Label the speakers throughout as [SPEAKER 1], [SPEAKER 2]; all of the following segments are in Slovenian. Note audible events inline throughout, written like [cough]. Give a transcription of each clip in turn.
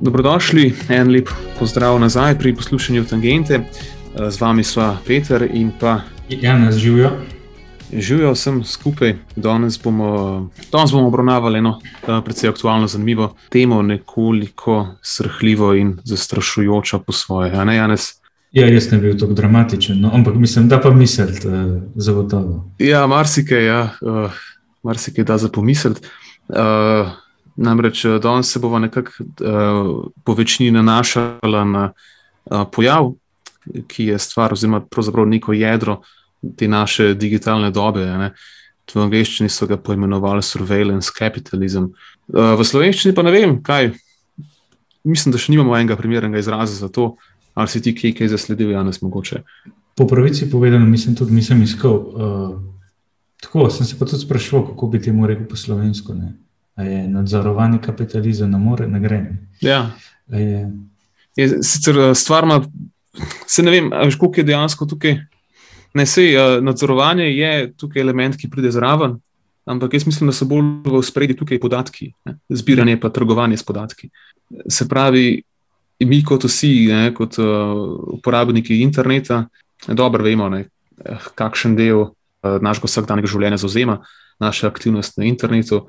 [SPEAKER 1] Dobrodošli, en lep pozdrav nazaj pri poslušanju Tangente. Z vami sva Peter in pa
[SPEAKER 2] Jan, živijo.
[SPEAKER 1] Živijo vsem skupaj. Danes bomo, danes bomo obravnavali eno precej aktualno, zanimivo temo, nekoliko srhljivo in zastrašujočo po svoje. Ja, ne, Janes?
[SPEAKER 2] Ja, jaz ne bi bil tako dramatičen, no, ampak mislim, da pa misliti uh, zagotovo.
[SPEAKER 1] Ja, marsikaj, ja, uh, marsikaj da za pomisliti. Uh, Namreč eh, danes se bomo nekako uh, po večini nanašali na uh, pojav, ki je stvar, oziroma pravzaprav neko jedro te naše digitalne dobe. Ne. V angleščini so ga poimenovali surveillance capitalism. Uh, v slovenščini pa ne vem, kaj. Mislim, da še nimamo enega primernega izraza za to, ali si ti kaj, kaj zasledil, ja, ne smogoče.
[SPEAKER 2] Po pravici povedano, mislim, tudi nisem iskal. Uh, tako sem se pa tudi sprašval, kako bi temu rekel po slovensko. Ne je nadzorovani kapitalizem, ne more, ne gre.
[SPEAKER 1] Ja. Je... Je, sicer eh, stvar ima, se ne vem, veš, koliko je dejansko tukaj. Ne, sej, eh, nadzorovanje je tukaj element, ki pride zraven, ampak jaz mislim, da so bolj v spredju tukaj podatki, ne, zbiranje pa trgovanje s podatki. Se pravi, mi kot vsi, ne, kot uh, uporabniki interneta, dobro vemo, ne, kakšen del uh, našega vsakdanjega življenja zauzema naša aktivnost na internetu.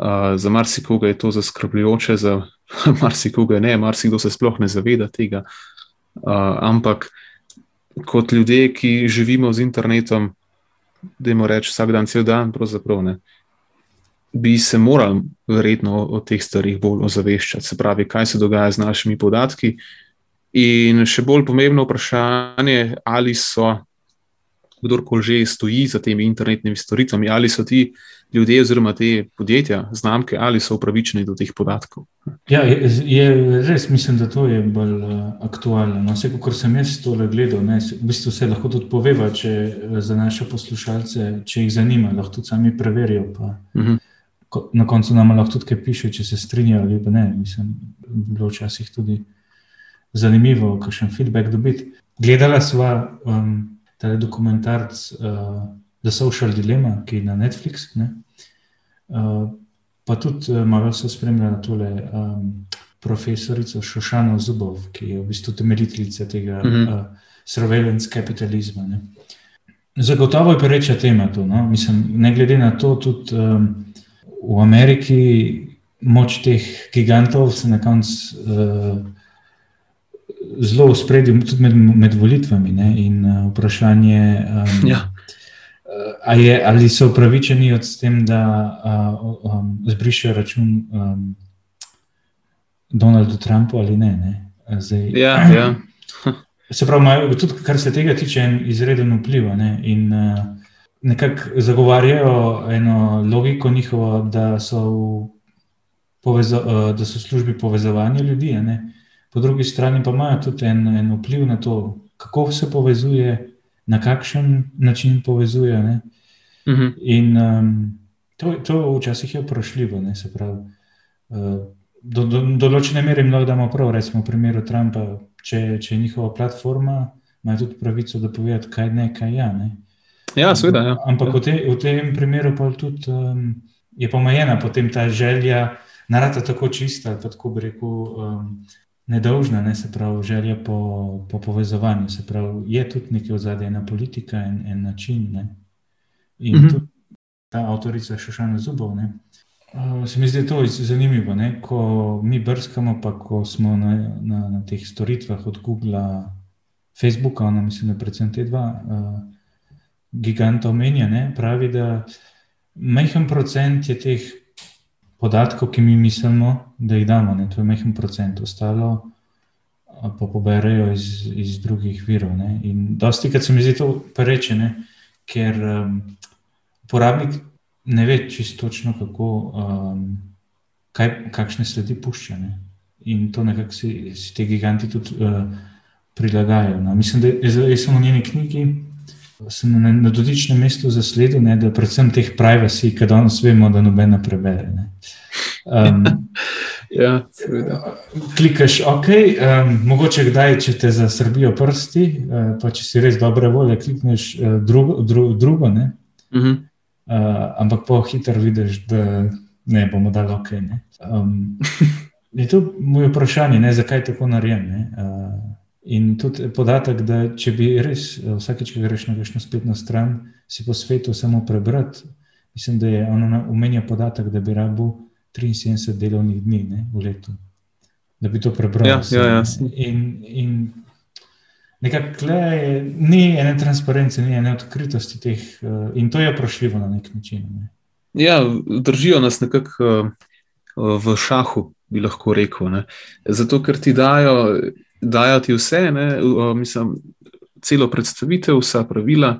[SPEAKER 1] Uh, za marsikoga je to zaskrbljujoče, za [laughs] marsikoga ne, marsikdo se sploh ne zaveda tega. Uh, ampak kot ljudje, ki živimo z internetom, da jim rečemo vsak dan, cel dan, pravzaprav ne. Bi se morali verjetno o, o teh stvarih bolj ozaveščati, se pravi, kaj se dogaja z našimi podatki. In še bolj pomembno vprašanje, ali so kdorkoli že stoji za temi internetnimi storitvami, ali so ti ljudje oziroma te podjetja, znamke, ali so upravičeni do teh podatkov.
[SPEAKER 2] Ja, je, je res, mislim, da to je bolj uh, aktualno. No, vse, kar sem jaz tole gledal, ne, v bistvu se lahko tudi poveva, če eh, za naše poslušalce, če jih zanima, lahko tudi sami preverijo. Pa, uh mhm. -huh. ko, na koncu nam lahko tudi kaj piše, če se strinjajo ali pa ne. Mislim, bilo včasih tudi zanimivo, kakšen feedback dobiti. Gledala sva. Um, ta dokumentarc uh, The Social Dilemma, ki je na Netflixu. Uh, pa tudi uh, malo so spremljali tole um, profesorico Šošano Zubov, ki je v bistvu temeljiteljica tega mm -hmm. uh, surveillance kapitalizma. Ne. Zagotovo je pereča tema to. No? Mislim, ne glede na to, tudi um, v Ameriki moč teh gigantov se na koncu. Uh, zelo v spredju, tudi med, med volitvami. Ne, in uh, vprašanje, um,
[SPEAKER 1] ja.
[SPEAKER 2] uh, je, ali so upravičeni od tem, da uh, um, zbrišajo račun um, Donaldu Trumpu ali ne. ne.
[SPEAKER 1] Zdaj, ja, [clears throat] ja.
[SPEAKER 2] se pravi, imajo tudi, kar se tega tiče, en izreden vpliv. Ne, in uh, nekako zagovarjajo eno logiko njihovo, da so. Poveza, da so v službi povezovanja ljudi, ne? Po drugi strani pa imajo tudi en, en vpliv na to, kako se povezuje, na kakšen način povezuje. Uh mhm. -huh. In um, to, to včasih je vprašljivo. Se pravi, uh, do, do, do določene mere lahko damo prav, recimo v primeru Trumpa, če, če je njihova platforma, ima tudi pravico, da povedo, kaj ne, kaj ja. Ne.
[SPEAKER 1] Ja, seveda. Ja.
[SPEAKER 2] Ampak ja. V, te, v tem primeru pa tudi, um, je pomajena potem ta želja, narata tako čista, tako bi rekel. Um, nedolžna, ne, se pravi, želja po, po povezovanju. Se pravi, je tudi nekaj ozadje, ena politika in en način. Ne. In mm -hmm. tudi ta avtorica Šošana Zubov. Ne, uh, se mi zdi to zanimivo, ne, ko mi brskamo, pa ko smo na, na, na teh storitvah od Google, Facebooka, ono, mislim, da predvsem te dva. Uh, Giganta omenja, pravi, da majhen procent je teh podatkov, ki mi mislimo, da jih damo, ne? to je mehen procent, ostalo pa poberejo iz, iz drugih virov. Ne? In dosti, kar se mi zdi to preče, ne? ker um, uporabnik ne ve čisto točno, kako, um, kaj, kakšne sledi pušča. Ne? In to nekako si, si te giganti tudi uh, prilagajajo. No? Mislim, da je samo v njeni knjigi sem na, na dotičnem mestu zasledil, ne, da predvsem teh privacy, ki danes vemo, da nobena prebere. Ne. Um, [laughs]
[SPEAKER 1] ja,
[SPEAKER 2] klikaš, ok, um, mogoče kdaj, če te zasrbijo prsti, uh, pa če si res dobre volje, klikneš uh, drugo. Dru, drugo uh
[SPEAKER 1] -huh. uh,
[SPEAKER 2] ampak po hitro vidiš, da ne bomo dali ok. Ne? Um, je to moje vprašanje, ne, zakaj tako narejem. Uh, in tudi podatek, da če bi res vsakeč, ki greš na kakšno spletno stran, si po svetu samo prebrati, mislim, da je ono umenja podatek, da bi rabo. 73 delovnih dni ne, v letu, da bi to prebral.
[SPEAKER 1] Ja, ja, ja.
[SPEAKER 2] In, in nekako ni ene transparence, ni ene odkritosti teh, uh, in to je vprašljivo na nek način. Ne.
[SPEAKER 1] Ja, držijo nas nekako uh, v šahu, bi lahko rekel. Ne. Zato, ker ti dajo, dajo ti vse, ne, uh, mislim, celo predstavitev, vsa pravila.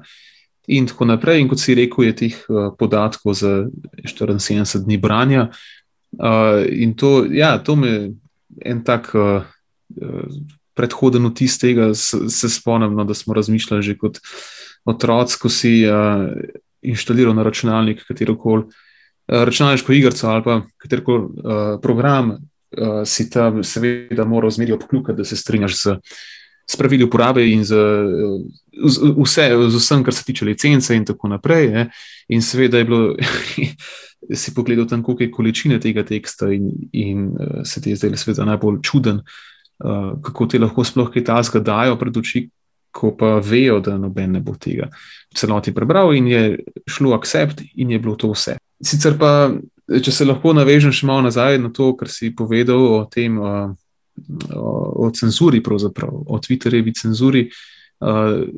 [SPEAKER 1] In tako naprej, in kot si rekel, je teh podatkov za 74 dni branja, uh, Uh, in to, ja, to me en tak uh, predhoden vtis tega, se, spomnim, no, da smo razmišljali že kot otroci, ko si uh, inštaliral na računalnik katerokoli uh, računalniško igrico ali pa katerokoli uh, program, uh, si tam seveda moral zmeri obkljukati, da se strinjaš z. Spravili uporabe in z, z, vse, z vsem, kar se tiče licence, in tako naprej. Ne. In seveda je bilo [laughs] si pogledal tam, koliko je količine tega teksta, in, in uh, se ti je zdaj seveda najbolj čuden, uh, kako ti lahko sploh kaj tasga dajo pred oči, ko pa vejo, da noben ne bo tega v celoti prebral, in je šlo accept, in je bilo to vse. Sicer pa, če se lahko navežem še malo nazaj na to, kar si povedal o tem. O, o cenzuri, o Twitterjevi cenzuri. Uh,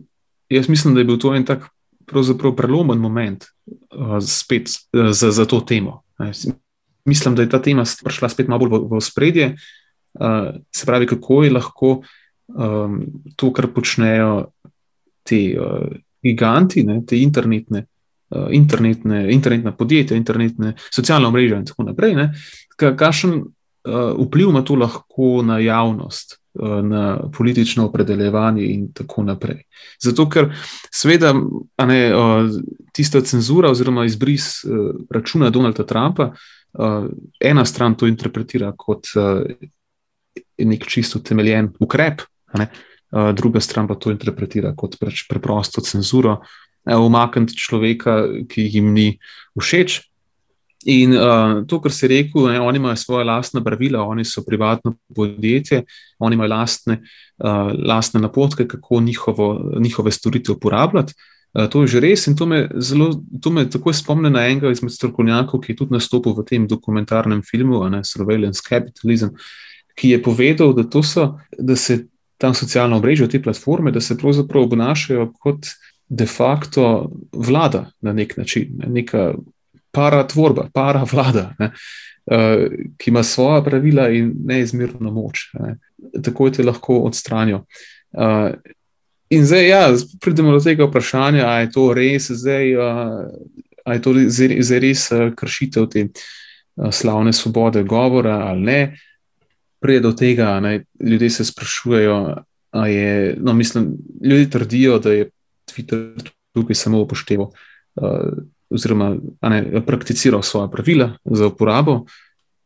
[SPEAKER 1] jaz mislim, da je bil to en tak prelomen moment uh, spet uh, za, za to temo. Mislim, da je ta tema prišla spet malo bolj v, v spredje. Uh, se pravi, kako je lahko um, to, kar počnejo ti uh, giganti, ne, te internetne, internetne, internetne podjetja, internetne socialne mreže in tako naprej, kakšen uh, vpliv ima to lahko na javnost. Eh, na politično opredeljevanje in tako naprej. Zato, ker seveda ne, eh, tista cenzura oziroma izbris eh, računa Donalda Trumpa, ena stran to interpretira kot nek čisto temeljen ukrep, ne, druga stran pa to interpretira kot preč preprosto cenzuro, umakniti človeka, ki jim ni všeč. In uh, to, kar si rekel, ne, oni imajo svoje lastne pravila, oni so privatno podjetje, oni imajo lastne, uh, lastne napotke, kako njihovo, njihove storitve uporabljati. To je že res in to me, zelo, to me takoj spomne na enega izmed strokovnjakov, ki je tudi nastopil v tem dokumentarnem filmu, ne, Surveillance Capitalism, ki je povedal, da, so, da se tam socialno omrežje, te platforme, da se pravzaprav obnašajo kot de facto vlada na nek način, ne, neka para tvorba, para [laughs] vlada, ne, uh, ki ima svoje pravila in neizmerno moč. Ne. Tako te lahko odstranijo. Uh, in zdaj, ja, pridemo do tega vprašanja, ali je to res, zdaj, uh, je to res uh, kršitev te slavne svobode govora ali ne. Prije do tega, da ljudje se sprašujejo, ali je. No, mislim, ljudje trdijo, da je Twitter tukaj samo upošteval uh, oziroma ne, prakticiral svoje pravila za uporabo,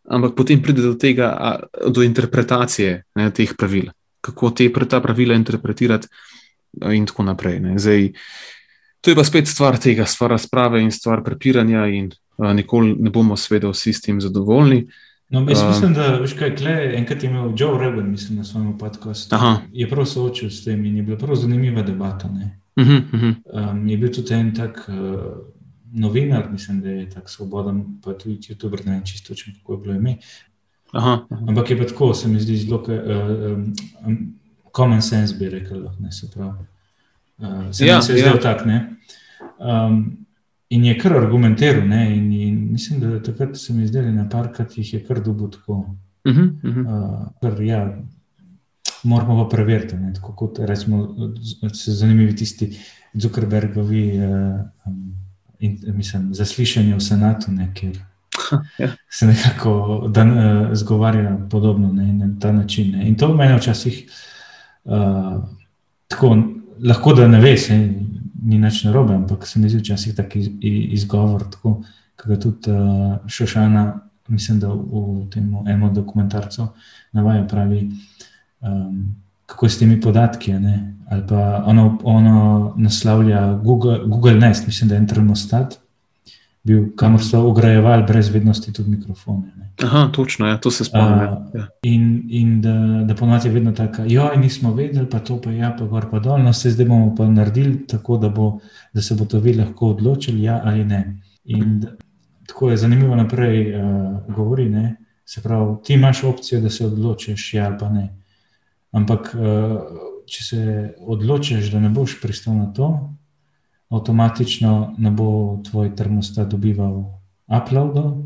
[SPEAKER 1] ampak potem pride do tega, a, do interpretacije ne, teh pravil, kako te ta pravila interpretirati, in tako naprej. Zdaj, to je pa spet stvar tega, stvar razprave in stvar prepiranja, in a, nikoli ne bomo, seveda, vsi s tem zadovoljni.
[SPEAKER 2] No, jaz mislim, da veš, kaj, kle, enkrat je imel Joe Rogan, mislim, na svojem podkastu. Je prav soočil s tem in je bila prav zanimiva debata.
[SPEAKER 1] Uh -huh, uh -huh.
[SPEAKER 2] Um, je bil tudi en tak. Uh, novinar, mislim, da je tako svoboden, pa tudi YouTuber, ne vem čisto, če kako je bilo ime.
[SPEAKER 1] Aha, aha.
[SPEAKER 2] Ampak je pa tako, se mi zdi zelo uh, um, common sense, bi rekel, ne se pravi. Uh, se ja, mi se ja. zdi tako, ne. Um, in je kar argumentiral, ne, in, in mislim, da takrat se mi zdeli na parkrat jih je kar dubo tako.
[SPEAKER 1] Uh -huh, uh -huh.
[SPEAKER 2] Uh, kar, ja, moramo pa preveriti, ne, tako kot recimo, se zanimivi tisti Zuckerbergovi uh, in, mislim, zaslišanje v senatu, ne, kjer [laughs]
[SPEAKER 1] ja.
[SPEAKER 2] se nekako dan, uh, zgovarja podobno ne, na ta način. Ne. In to meni včasih uh, tako lahko, da ne veš, ni nič narobe, ampak se mi zdi včasih tak iz, izgovor, tako kot tudi uh, Šošana mislim, da v tem enem dokumentarcu navaja, pravi, um, kako je s temi podatki. Ali pa ono, ono naslavlja Google, Google Nest, mislim, da je en termostat, bil, kamor so ugrajevali brez vednosti tudi mikrofone. Ne.
[SPEAKER 1] Aha, točno, ja, to se spomnim. Ja.
[SPEAKER 2] In, in da, da ponovadi je vedno tako, jo, nismo vedeli, pa to pa je, ja, pa gor pa dol, no se zdaj bomo pa naredili tako, da, bo, da se bodo vi lahko odločili, ja ali ne. In da, tako je zanimivo naprej uh, govori, ne? se pravi, ti imaš opcijo, da se odločiš, ja ali pa ne. Ampak, uh, če se odločiš, da ne boš pristal na to, avtomatično ne bo tvoj termostat dobival uploadov.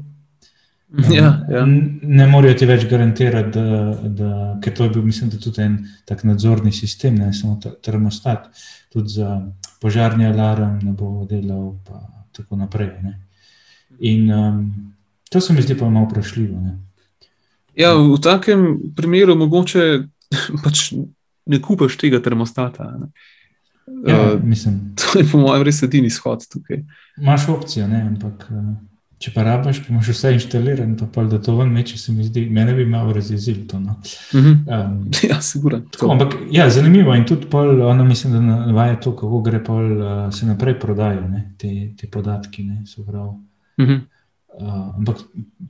[SPEAKER 2] [laughs]
[SPEAKER 1] Ja, ja.
[SPEAKER 2] Ne morajo ti več garantirati, da, da ker to je bil, mislim, da tudi en tak nadzorni sistem, ne samo termostat, tudi za požarni alarm ne bo delal, pa tako naprej. Ne. In um, to se mi zdi pa malo vprašljivo. Ne.
[SPEAKER 1] Ja, v takem primeru mogoče [laughs] pač ne kupaš tega termostata. Ne.
[SPEAKER 2] Ja, uh, mislim, [laughs]
[SPEAKER 1] to je po mojem res edini izhod tukaj.
[SPEAKER 2] Imáš opcijo, ne? ampak uh, če pa rabiš, pa imaš vse inštalirano, pa pol, da to ven meče, se mi zdi, mene bi malo razjezil to. No.
[SPEAKER 1] Uh -huh. um, ja, sigurno.
[SPEAKER 2] Ampak ja, zanimivo in tudi pol, ona mislim, da navaja to, kako gre pol, uh, se naprej prodajo ne? te, te podatki. Ne? Uh -huh. Uh, ampak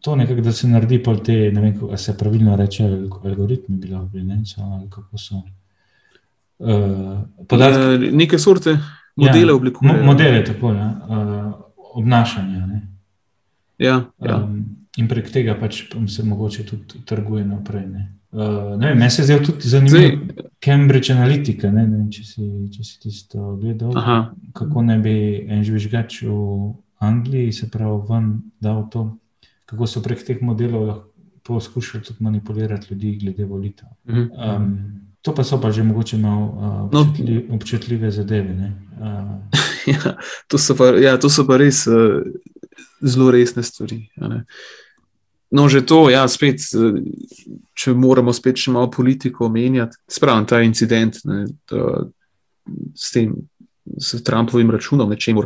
[SPEAKER 2] to nekako, da se naredi pol te, ne vem, kako se pravilno reče, algoritmi bi lahko bili, ne? So, ali kako so.
[SPEAKER 1] Uh, podatki. Uh, neke sorte modele ja, oblikujemo.
[SPEAKER 2] Mo modele, tako ja. uh, obnašanja.
[SPEAKER 1] Ja, ja.
[SPEAKER 2] Um, in prek tega pač se mogoče tudi trguje naprej. Ne. Uh, ne, meni se zdaj tudi zanimivo, Cambridge Analytica. Ne, ne, če, si, če si tisto gledal, Aha. kako ne bi en žvižgač v Angliji, se pravi, ven dal to, kako so prek teh modelov lahko poskušali tudi manipulirati ljudi glede volitev. Mhm. Um, To pa so pa že mogoče malo uh, občutljive, no, občutljive zadeve. Uh. [laughs]
[SPEAKER 1] ja, to, so pa, ja, to so pa res uh, zelo resne stvari. No, že to, ja, spet, če moramo spet še malo politiko omenjati, spravim ta incident ne, da, s tem s Trumpovim računom, nečemu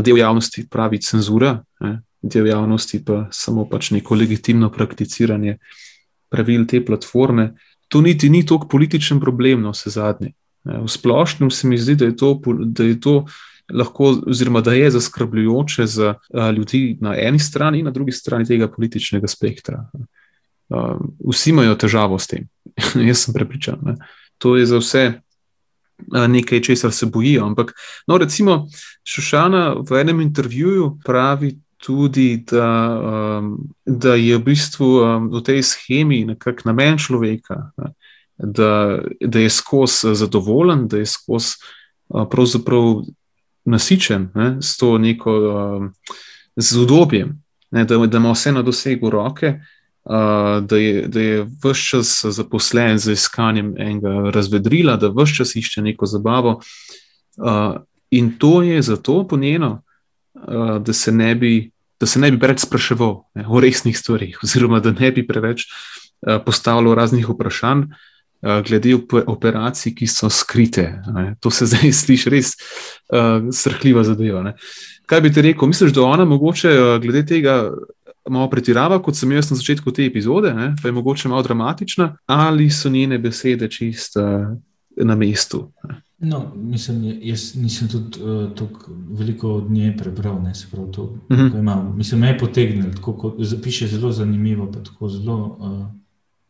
[SPEAKER 1] del javnosti pravi cenzura, ne, del javnosti pa samo pač neko legitimno prakticiranje pravil te platforme to niti ni tako političen problem, no vse zadnje. V splošnem se mi zdi, da je to, da je to lahko, oziroma da je zaskrbljujoče za ljudi na eni strani in na drugi strani tega političnega spektra. Vsi imajo težavo s tem, [laughs] jaz sem prepričan. Ne. To je za vse nekaj, česar se bojijo. Ampak, no, recimo, Šušana v enem intervjuju pravi tudi, da, um, da je v bistvu um, v tej schemi nekako namen človeka, da, da je skozi zadovoljen, da je skozi uh, nasičen ne, s to neko um, z udobjem, ne, da, da ima vse na dosegu roke. Uh, da, je, da je vse čas zaposlen z iskanjem enega razvedrila, da vse čas išče neko zabavo. Uh, in to je zato, po njeno, uh, da se ne bi da se ne bi preveč spraševal ne, o resnih stvarih, [laughs] oziroma da ne bi preveč uh, postavljal raznih vprašanj uh, glede op operacij, ki so skrite. Ne. To se zdaj [laughs] sliši res uh, srhljiva zadeva. Ne. Kaj bi ti rekel? Misliš, da ona mogoče uh, glede tega. Malo pretirava, kot sem jaz na začetku te epizode, ne, pa je mogoče malo dramatična, ali so njene besede čisto uh, na mestu. Ne.
[SPEAKER 2] No, mislim, jaz nisem tudi uh, tako veliko od nje prebral, ne se pravi to, uh -huh. imam. Mislim, me je potegnil, tako kot piše, zelo zanimivo, pa tako zelo uh,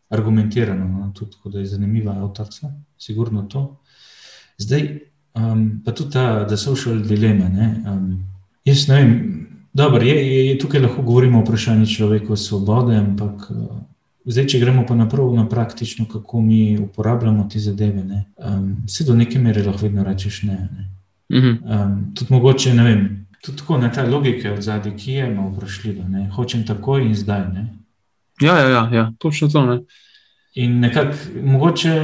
[SPEAKER 2] argumentirano, no, tudi tako, da je zanimiva avtorica, sigurno to. Zdaj, um, pa tudi ta, da social dilema. Ne, um, jaz ne vem, dobro, je, je, je, tukaj lahko govorimo o vprašanju človekove svobode, ampak. Uh, Zdaj, če gremo pa naprej na praktično, kako mi uporabljamo te zadeve, ne, um, se do neke mere lahko vedno rečeš ne. ne. Um, tudi mogoče, ne vem, tudi tako na ta logika od zadaj, ki je malo vprašljiva. Ne. Hočem takoj in zdaj. Ne.
[SPEAKER 1] Ja, ja, ja, ja, točno to. Ne.
[SPEAKER 2] In nekako, mogoče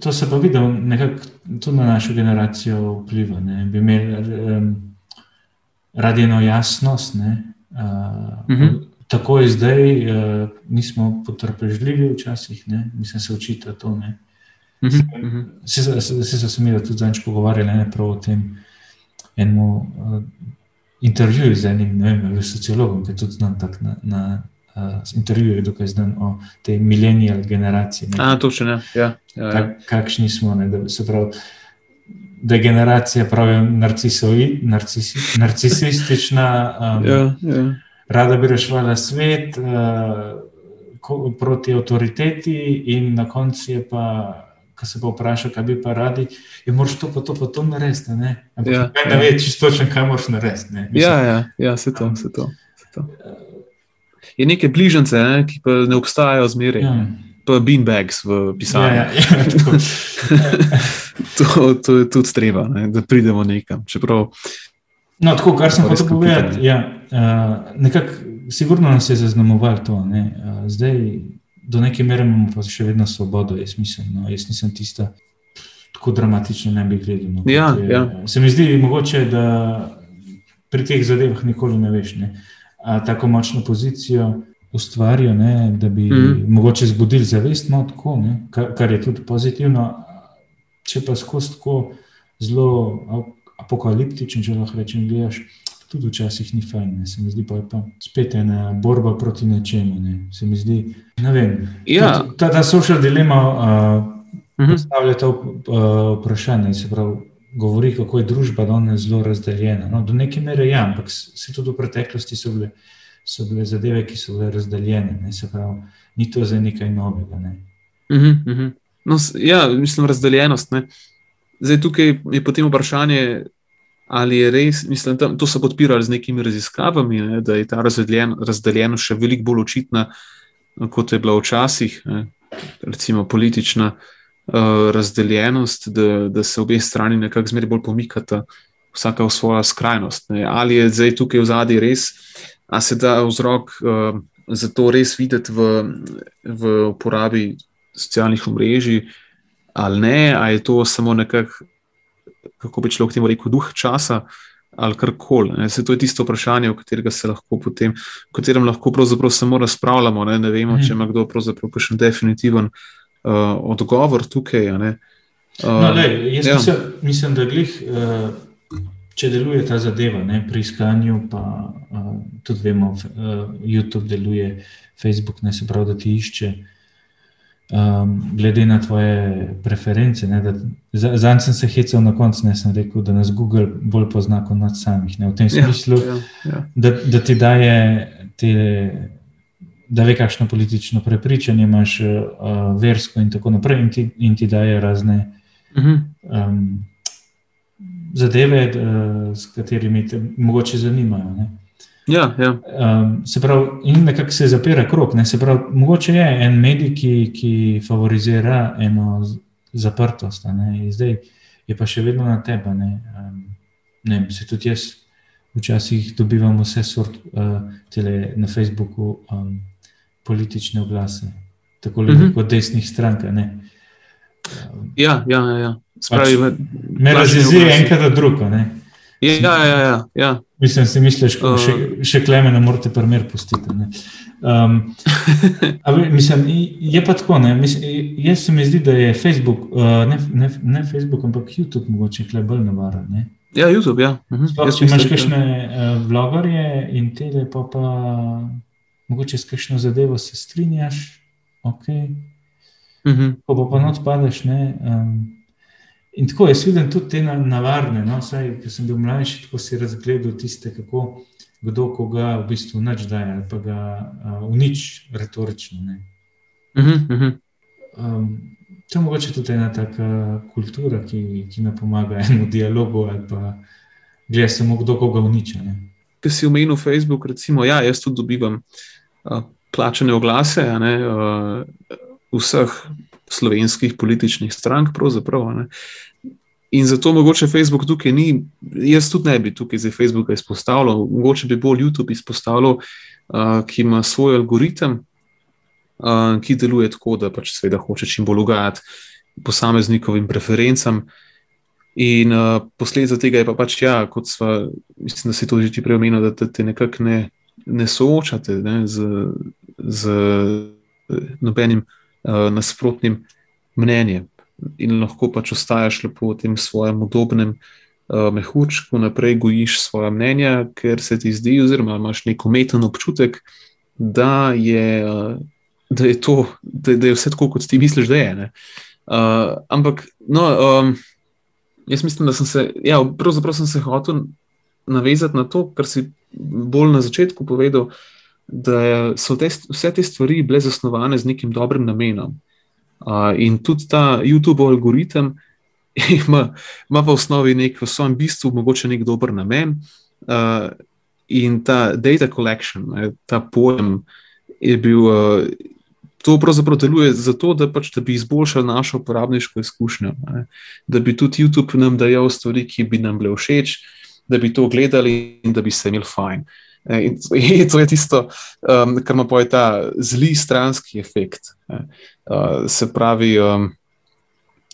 [SPEAKER 2] to se pa vidi, nekako tudi na našo generacijo vpliva. Ne. Bi imeli um, radi eno jasnost. Ne, uh, uh -huh tako je zdaj, uh, nismo potrpežljivi, včasih, ne? mislim, se učita to. Se so se mi tudi zadnjič pogovarjali ne, o tem enem uh, intervjuju z enim vem, sociologom, ki je tudi znam tako na, na uh, intervju je dokaj znan o tej millennial generaciji. Ne?
[SPEAKER 1] A, točno, ja. ja, ja, ja.
[SPEAKER 2] Kak, kakšni smo, ne, da se pravi. Da je generacija narcisovi, narcisi, narcisistična, um,
[SPEAKER 1] ja, ja.
[SPEAKER 2] rada bi reševala svet uh, ko, proti avtoriteti, in na koncu je pa, ko se pa vpraša, kaj bi pa radi, je moraš to, pa to, pa to narediti. Ne, ja, ne ja. veš, čisto točno, kaj moraš narediti.
[SPEAKER 1] Ja, ja, ja, se to, se to. Se to. Je nekaj bližnjice, ne, ki pa ne obstajajo zmeraj. Ja. Pa beanbags v pisanju. Ja, ja, ja, [laughs] to, to je tudi treba, ne, da pridemo nekam. Čeprav,
[SPEAKER 2] no, tako, kar sem hotel povedati, ja, uh, nekako sigurno nas je zaznamovalo to. Ne, uh, zdaj, do neke mere imamo pa še vedno svobodo, jaz mislim. No, jaz nisem tista, tako dramatično ne bi gledal. No,
[SPEAKER 1] ja, je, ja.
[SPEAKER 2] Se mi zdi mogoče, da pri teh zadevah nikoli ne veš. Ne, a, tako močno pozicijo ustvarijo, ne, da bi mm. mogoče zbudili zavest, no, tako, ne, kar, kar je tudi pozitivno. Če pa skozi tako zelo apokaliptičen, če lahko rečem, gledaš, tudi včasih ni fajn. Ne. Se mi zdi pa, pa spet ena borba proti nečemu. Ne. Se mi zdi, ne vem.
[SPEAKER 1] Ja.
[SPEAKER 2] Ta, ta social dilema uh, mhm. postavlja to uh, vprašanje. Se pravi, govori, kako je družba danes zelo razdeljena. No, do neke mere je, ja, ampak se tudi v preteklosti so bile so bile zadeve, ki so bile razdeljene. Ne, se pravi, ni to za nekaj novega. Ne.
[SPEAKER 1] Uh -huh, uh -huh. No, ja, mislim, razdeljenost. Ne. Zdaj, tukaj je potem vprašanje, ali je res, mislim, tam, to so podpirali z nekimi raziskavami, ne, da je ta razdeljen, razdeljenost še veliko bolj očitna, kot je bila včasih, ne, recimo politična uh, razdeljenost, da, da se obe strani nekako zmeraj bolj pomikata, vsaka v svojo skrajnost. Ne. Ali je zdaj tukaj v zadnji res a se da vzrok uh, za to res videti v, v uporabi socialnih omrežij, ali ne, ali je to samo nekako, kako bi človek temu rekel, duh časa. Ali kar koli. To je tisto vprašanje, o katerem se lahko potem, o katerem lahko pravzaprav samo razpravljamo. Ne, ne vemo, če mhm. ima kdo pravzaprav še definitiven uh, odgovor tukaj. Uh,
[SPEAKER 2] no, le, jaz ja. mislim, mislim, da glih. Uh, če deluje ta zadeva ne, pri iskanju, pa uh, tudi vemo, uh, YouTube deluje, Facebook ne se pravi, da ti išče. Um, glede na tvoje preference, zdaj sem se hecal na koncu, ne sem rekel, da nas Google bolj pozna kot nas samih. Ne, v tem ja, smislu, ja, ja, ja. Da, da ti daje, te, da ve, kakšno politično prepričanje imaš, uh, versko in tako naprej, in ti, in ti daje razne. Uh -huh. um, zadeve, uh, s katerimi te morda zanimajo. Ne?
[SPEAKER 1] Ja, ja.
[SPEAKER 2] Um, se pravi, in nekako se zapira krok. Se pravi, mogoče je en medij, ki, ki favorizira eno zaprtost, zdaj je pa še vedno na tebi. Ne? Um, ne, se tudi jaz včasih dobivam vse sort uh, tele na Facebooku um, politične oglase, tako uh mhm. -huh. kot desnih strank. Um,
[SPEAKER 1] ja, ja, ja. ja. Spravi, pač,
[SPEAKER 2] me razjezi enkrat drugo.
[SPEAKER 1] Ja, ja, ja, ja.
[SPEAKER 2] Mislim, si misliš, da še, uh. še kleme ne morete primer pustiti. Um, mislim, je pa tako. Mislim, jaz se mi zdi, da je Facebook, uh, ne, ne, ne Facebook, ampak YouTube mogoče kle bolj navaren.
[SPEAKER 1] Ja, YouTube, ja.
[SPEAKER 2] Mhm. -huh. Če imaš kakšne uh, vlogarje in tele, pa, pa mogoče s kakšno zadevo se strinjaš, ok. Uh -huh. Ko pa not padeš, ne. Um, In tako jaz vidim tudi te navarne, no, saj, ki sem bil mlajši, tako si razgledal tiste, kako kdo koga v bistvu nič daje ali pa ga uh, unič retorično. Uh -huh, uh -huh. Um, to je mogoče tudi ena taka kultura, ki, ki nam pomaga enemu dialogu ali pa gleda samo kdo koga uniča.
[SPEAKER 1] Ker si omenil Facebook, recimo, ja, jaz tudi dobivam uh, plačene oglase ne, uh, vseh slovenskih političnih strank. In zato mogoče Facebook tukaj ni, jaz tudi ne bi tukaj za Facebook izpostavljal, mogoče bi bolj YouTube izpostavljal, uh, ki ima svoj algoritem, uh, ki deluje tako, da pač seveda hoče čim bolj ugajati posameznikovim preferencam. In uh, posledica tega je pa pač, ja, kot sva, mislim, da si to že ti prej omenil, da te, te nekako ne, ne soočate ne, z, z nobenim uh, nasprotnim mnenjem in lahko pač ostaješ lepo v tem svojem udobnem uh, mehurčku, naprej gojiš svoje mnenja, ker se ti zdi, oziroma imaš nek umeten občutek, da je, uh, da je to, da, da je vse tako, kot ti misliš, da je. Uh, ampak, no, um, jaz mislim, da sem se, ja, pravzaprav sem se hotel navezati na to, kar si bolj na začetku povedal, da so te, vse te stvari bile zasnovane z nekim dobrim namenom. Uh, in tudi ta YouTube algoritem [laughs] ima, ima v osnovi nek, v svojem bistvu, mogoče nek dober namen. Uh, in ta data collection, ne, ta pojem, je bil. Uh, To pravzaprav deluje zato, da, pač, da bi izboljšali našo uporabniško izkušnjo, ne? da bi tudi YouTube nam dajal stvari, ki bi nam bile všeč, da bi to gledali in da bi se imeli fajn. In, in to je [laughs] tisto, um, kar ima poje ta zli stranski efekt. Uh, se pravi, um,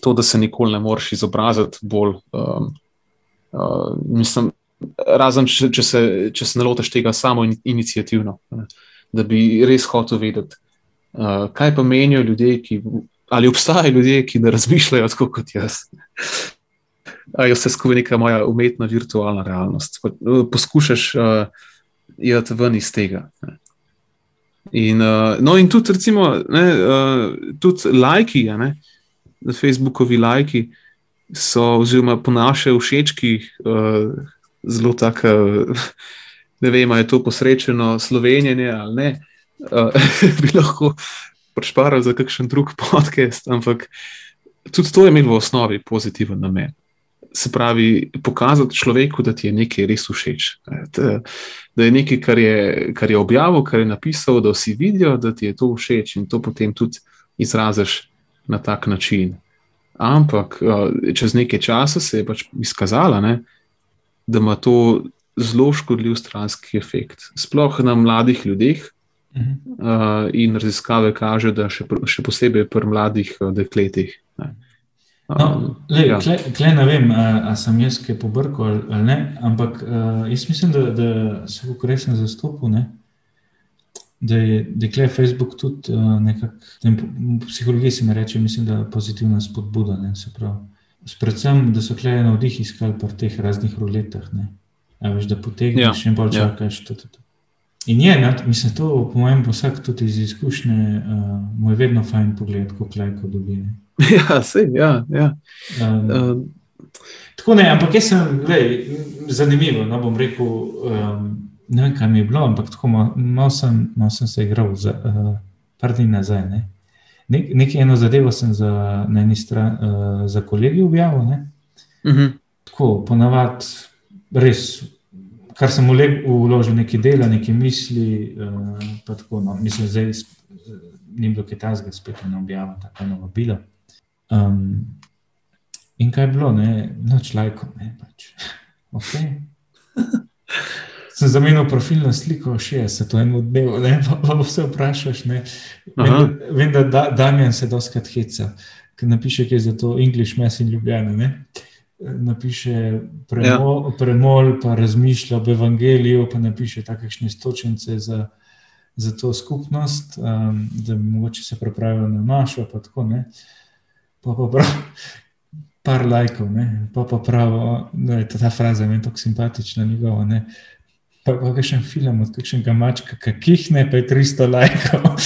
[SPEAKER 1] to, da se nikoli ne moreš izobraziti bolj. Um, uh, mislim, razen če, če, se, če se ne lotiš tega samo inicijativno, ne? da bi res hotel vedeti, uh, kaj pa menijo ljudje, ki, ali obstajajo ljudje, ki ne razmišljajo tako kot jaz. Je vse skupaj neka moja umetna virtualna realnost. Poskušaš uh, iti ven iz tega. In, uh, no, in tudi, recimo, ne, uh, tudi lajki, ne, Facebookovi lajki so, oziroma po naše všečki, uh, zelo tako, [laughs] ne vem, je to posrečeno slovenjenje ali ne. Uh, [laughs] bi lahko prešparali za kakšen drug podcast, ampak tudi to je imelo v osnovi pozitiven namen se pravi, pokazati človeku, da ti je nekaj res všeč. Da je nekaj, kar je, kar je objavil, kar je napisal, da vsi vidijo, da ti je to všeč in to potem tudi izraziš na tak način. Ampak čez nekaj časa se je pač izkazalo, da ima to zelo škodljiv stranski efekt, sploh na mladih ljudeh. Uh -huh. uh, in raziskave kažejo, da še, še posebej pri mladih uh, dekletih. Uh,
[SPEAKER 2] No, le, ja. kle, kle ne vem, ali sem jaz kaj pobrkal ali ne, ampak uh, jaz mislim, da, da se lahko resno zastopil. Ne? Da je dekle Facebook tudi nekako, v psihologiji se mi reče, mislim, da je pozitivna spodbuda. Predvsem, da so kleje na vdih iskali po teh raznih roletah. Veš, da potegneš ja. in bolj ja. čakaš. Ja. In je, ne, mislim, to po mojem, vsak tudi iz izkušnje, uh, mu je vedno fajn pogled, kako klejko dobi. Ne? [laughs]
[SPEAKER 1] Ja, sej, ja, ja. Um, um,
[SPEAKER 2] tako ne, ampak jaz sem, lej, zanimivo. No, bom rekel, um, ne vem, kaj mi je bilo, ampak tako malo mal sem, mal sem se igral, za, uh, par dni nazaj. Ne. Nek, nekaj eno zadevo sem za, na eni strani uh, za kolegi objavil. Ne. Uh mhm. -huh. Tako, ponavadi, res, kar sem vložil, nekaj dela, nekaj misli. Uh, tako, no, mislim, da ni bilo kaj tajnega, spet ne objavljam, tako eno vabilo. Um, in kaj je bilo, noč lajko, ne pač. [laughs] Okay. Sem zamenil profilno sliko, še se to eno dnevo, ne pa, pa vse vprašaš. Vem, vem, da da Damien se doskrat heca, ker napiše, kaj je za to English Mess in Ljubljana. Ne? Napiše premol, ja. premol, pa razmišlja o evangeliju, pa napiše takšne stočence za, za to skupnost, um, da bi mogoče se prepravil na našo. Pa tako, uh, pa pa prav, par lajkov, ne? pa pa prav, da je ta fraza meni tako simpatična, njegova. Ne? Pa pa še en film od kakšnega mačka, kakih ne, pa je 300 lajkov. [laughs]